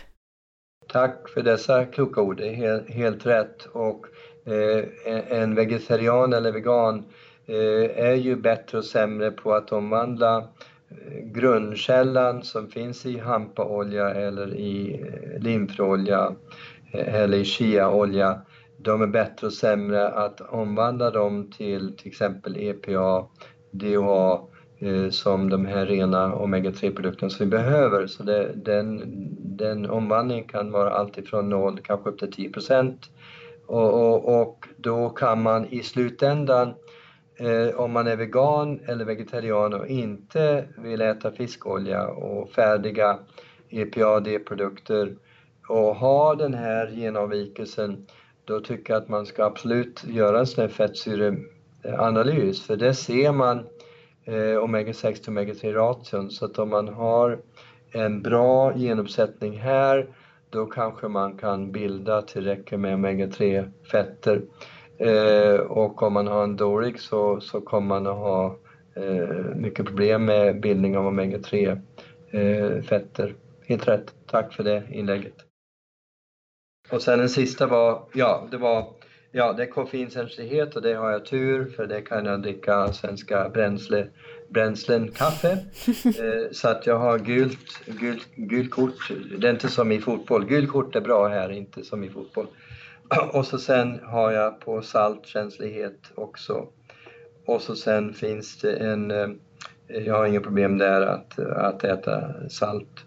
Speaker 2: Tack för dessa kloka ord, det är helt, helt rätt. Och eh, en vegetarian eller vegan eh, Eh, är ju bättre och sämre på att omvandla eh, grundkällan som finns i hampaolja eller i eh, eh eller i chiaolja, de är bättre och sämre att omvandla dem till till exempel EPA, DHA som de här rena omega-3-produkterna som vi behöver. Så det, den, den omvandlingen kan vara alltifrån 0 kanske upp till 10 procent. Och, och, och då kan man i slutändan eh, om man är vegan eller vegetarian och inte vill äta fiskolja och färdiga EPAD-produkter och har den här genavvikelsen, då tycker jag att man ska absolut göra en sån här fettsyreanalys, för där ser man eh, omega-6 till omega-3-ration. Så att om man har en bra genuppsättning här, då kanske man kan bilda tillräckligt med omega-3 fetter. Eh, och om man har en dålig så, så kommer man att ha eh, mycket problem med bildning av omega-3 eh, fetter. Helt rätt, tack för det inlägget. Och sen den sista var, ja det var, ja det är koffeinkänslighet och det har jag tur för det kan jag dricka svenska bränsle, bränslen, kaffe. *laughs* Eh, så att jag har gult, gult, gult kort, det är inte som i fotboll, gult kort är bra här, inte som i fotboll. *clears throat* Och så sen har jag på saltkänslighet också. Och så sen finns det en, eh, jag har inga problem där att, att äta salt.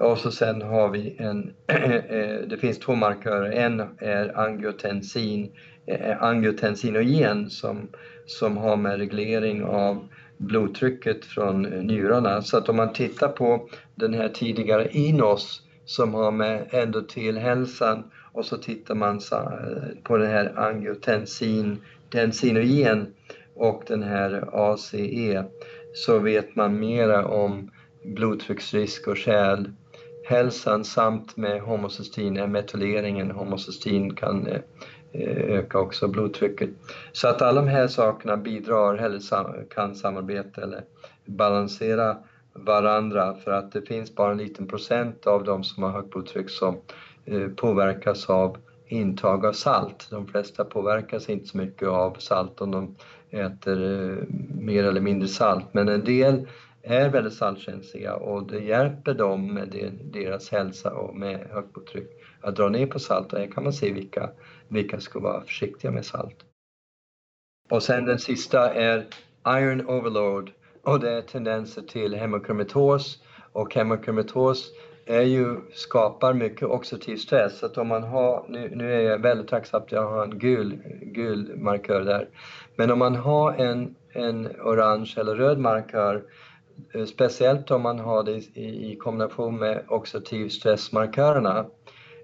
Speaker 2: Och så sen har vi en, *clears throat* eh, det finns två markörer. En är angiotensin, eh, angiotensinogen som, som har med reglering av blodtrycket från njurarna. Så att om man tittar på den här tidigare INOS som har med endotelhälsan och så tittar man eh, på den här angiotensin, tensinogen och den här ACE så vet man mera om blodtrycksrisk och kärlhälsan samt med homocystein, metyleringen, homocystein kan eh, eh, öka också blodtrycket. Så att alla de här sakerna bidrar eller kan samarbeta eller balansera varandra för att det finns bara en liten procent av de som har högt blodtryck som Eh, påverkas av intag av salt. De flesta påverkas inte så mycket av salt om de äter eh, mer eller mindre salt, men en del är väldigt saltkänsliga och det hjälper dem med deras hälsa och med högt blodtryck att dra ner på salt och här kan man se vilka, vilka ska vara försiktiga med salt. Och sen den sista är iron overload och det är tendenser till hemokromatos och hemokromatos är ju, skapar mycket oxidativ stress. Så att om man har, nu, nu är jag väldigt tacksam att jag har en gul, gul markör där. Men om man har en, en orange eller röd markör, eh, speciellt om man har det i, i kombination med oxidativ stressmarkörerna,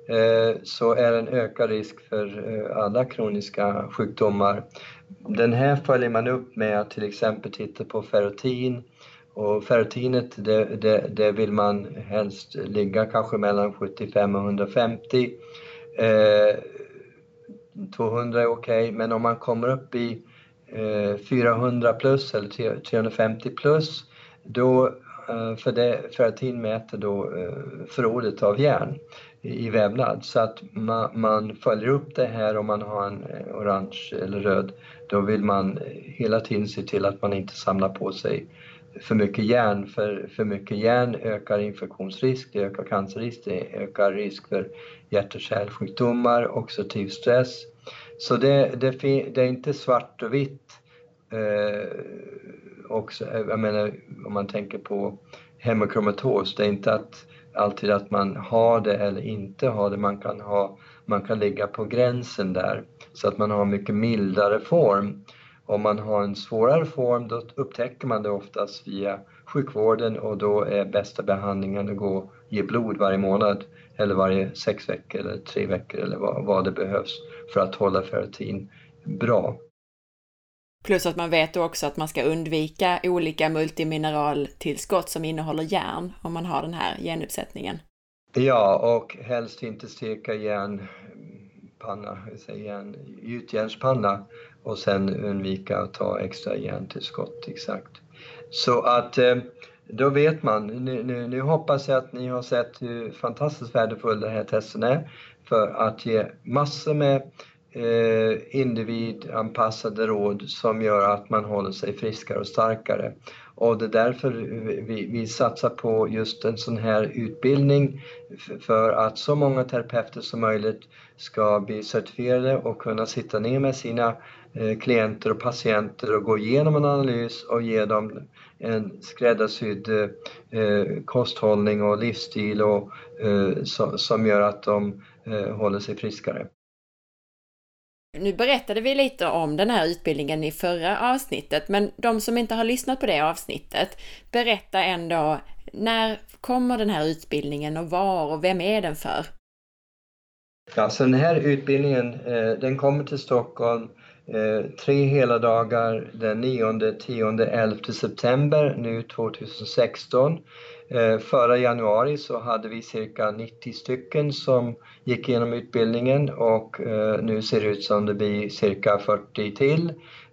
Speaker 2: eh, så är det en ökad risk för eh, alla kroniska sjukdomar. Den här följer man upp med att till exempel titta på ferrotin, och ferritinet det, det, det, vill man helst ligga kanske mellan 75 och 150. Eh, 200 är okej, okay, men om man kommer upp i eh, 400 plus eller 350 plus, då, eh, för det, ferritin mäter då eh, förrådet av järn i, vävnad. Så att man, man, följer upp det här om man har en eh, orange eller röd, då vill man hela tiden se till att man inte samlar på sig för mycket järn. För, för mycket järn ökar infektionsrisk, det ökar cancerrisk, det ökar risk för hjärt och kärlsjukdomar, oxidativ stress. Så det, det, det är inte svart och vitt. Eh, också, jag menar, om man tänker på hemokromatos. Det är inte att, alltid att man har det eller inte har det. Man kan, ha, man kan ligga på gränsen där så att man har mycket mildare form. Om man har en svårare form då upptäcker man det oftast via sjukvården och då är bästa behandlingen att gå och ge blod varje månad eller varje sex veckor eller tre veckor eller vad, vad det behövs för att hålla ferritin bra.
Speaker 1: Plus att man vet också att man ska undvika olika multimineraltillskott som innehåller järn om man har den här genuppsättningen.
Speaker 2: Ja, och helst inte steka järnpanna, järn, gjutjärnspanna och sen undvika att ta extra järntillskott, exakt. Så att eh, då vet man. Nu, nu, nu, hoppas jag att ni har sett hur fantastiskt värdefull den här testen är för att ge massor med eh, individanpassade råd som gör att man håller sig friskare och starkare. Och det är därför vi, vi satsar på just en sån här utbildning för att så många terapeuter som möjligt ska bli certifierade och kunna sitta ner med sina klienter och patienter och gå igenom en analys och ge dem en skräddarsydd eh, kosthållning och livsstil och, eh, so, som gör att de eh, håller sig friskare.
Speaker 1: Nu berättade vi lite om den här utbildningen i förra avsnittet, men de som inte har lyssnat på det avsnittet, berätta ändå när kommer den här utbildningen och var och vem är den för?
Speaker 2: Ja, så den här utbildningen eh, den kommer till Stockholm eh, Eh, tre hela dagar den 9, 10, 11 september nu 2016. Eh, förra januari så hade vi cirka 90 stycken som gick igenom utbildningen och eh, nu ser det ut som det blir cirka 40 till.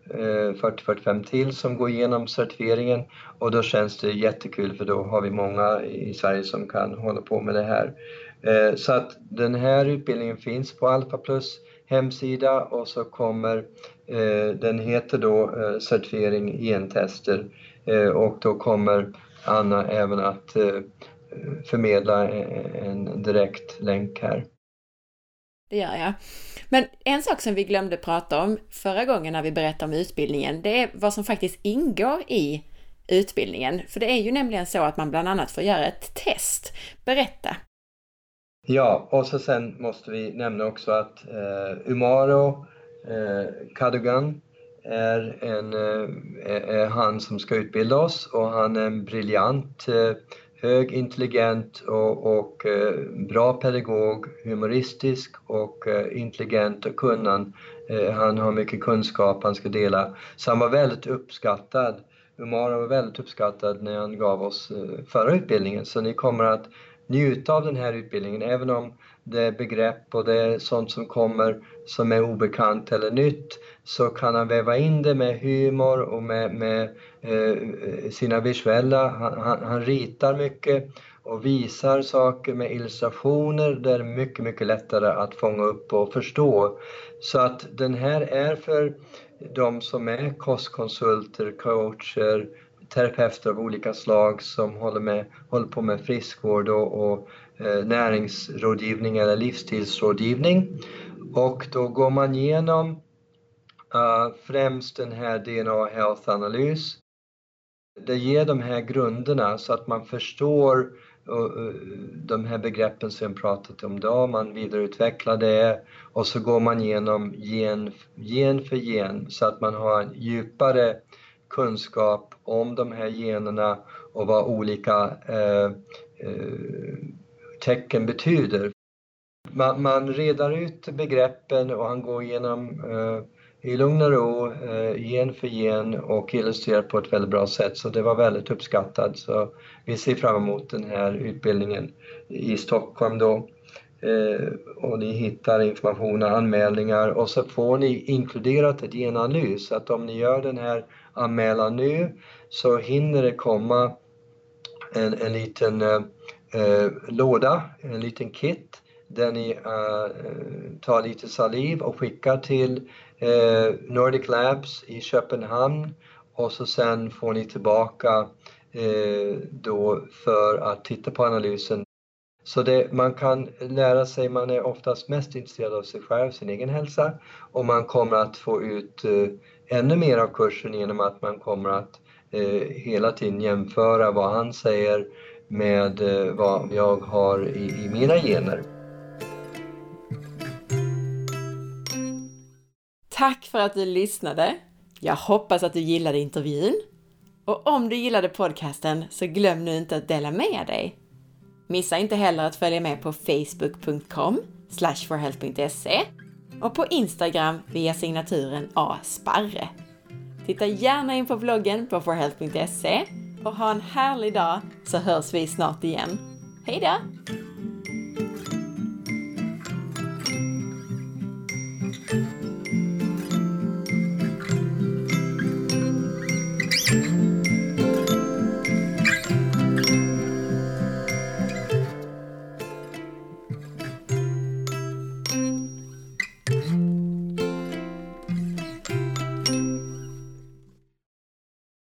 Speaker 2: Eh, 40-45 till som går igenom certifieringen och då känns det jättekul för då har vi många i Sverige som kan hålla på med det här. Eh, så att den här utbildningen finns på Alpha Plus hemsida och så kommer, eh, den heter då eh, certifiering gentester eh, och då kommer Anna även att eh, förmedla en direkt länk här.
Speaker 1: Det gör jag. Men en sak som vi glömde prata om förra gången när vi berättade om utbildningen, det är vad som faktiskt ingår i utbildningen. För det är ju nämligen så att man bland annat får göra ett test. Berätta!
Speaker 2: Ja, och så sen måste vi nämna också att eh, Umaro eh, Kadogan är, en, eh, är han som ska utbilda oss och han är en briljant, eh, hög, intelligent och, och eh, bra pedagog, humoristisk och eh, intelligent och kunnan. Eh, han har mycket kunskap han ska dela. Så han var väldigt uppskattad. Umar var väldigt uppskattad när han gav oss eh, förra utbildningen så ni kommer att njuta av den här utbildningen även om det är begrepp och det är sånt som kommer som är obekant eller nytt så kan han väva in det med humor och med, med eh, sina visuella, han, han, han, ritar mycket och visar saker med illustrationer där det är mycket, mycket lättare att fånga upp och förstå. Så att den här är för de som är kostkonsulter, coacher, terapeuter av olika slag som håller, med, håller på med friskvård och, och eh, näringsrådgivning eller livsstilsrådgivning. Och då går man igenom uh, främst den här DNA Health-analys. Det ger de här grunderna så att man förstår uh, de här begreppen som jag pratat om idag, man vidareutvecklar det och så går man igenom gen, gen för gen så att man har en djupare kunskap om de här generna och vad olika eh, eh, tecken betyder. Man, man redar ut begreppen och han går igenom eh, i lugn och ro, eh, gen för gen och illustrerar på ett väldigt bra sätt. Så det var väldigt uppskattat. Så vi ser fram emot den här utbildningen i Stockholm då. Eh, och ni hittar information och anmälningar och så får ni inkluderat ett genanalys. Så att om ni gör den här anmälan nu så hinner det komma en, en liten eh, eh, låda, en liten kit där ni eh, eh, tar lite saliv och skickar till eh, Nordic Labs i Köpenhamn och så sen får ni tillbaka eh, då för att titta på analysen. Så det, man kan lära sig, man är oftast mest intresserad av sig själv, sin egen hälsa och man kommer att få ut eh, ännu mer av kursen genom att man kommer att eh, Eh, hela tiden jämföra vad han säger med eh, vad jag har i, i mina gener.
Speaker 1: Tack för att du lyssnade! Jag hoppas att du gillade intervjun. Och om du gillade podcasten så glöm nu inte att dela med dig. Missa inte heller att följa med på facebook.com forhealth.se och på Instagram via signaturen asparre. Titta gärna in på bloggen på forhealth.se och ha en härlig dag så hörs vi snart igen. Hejdå!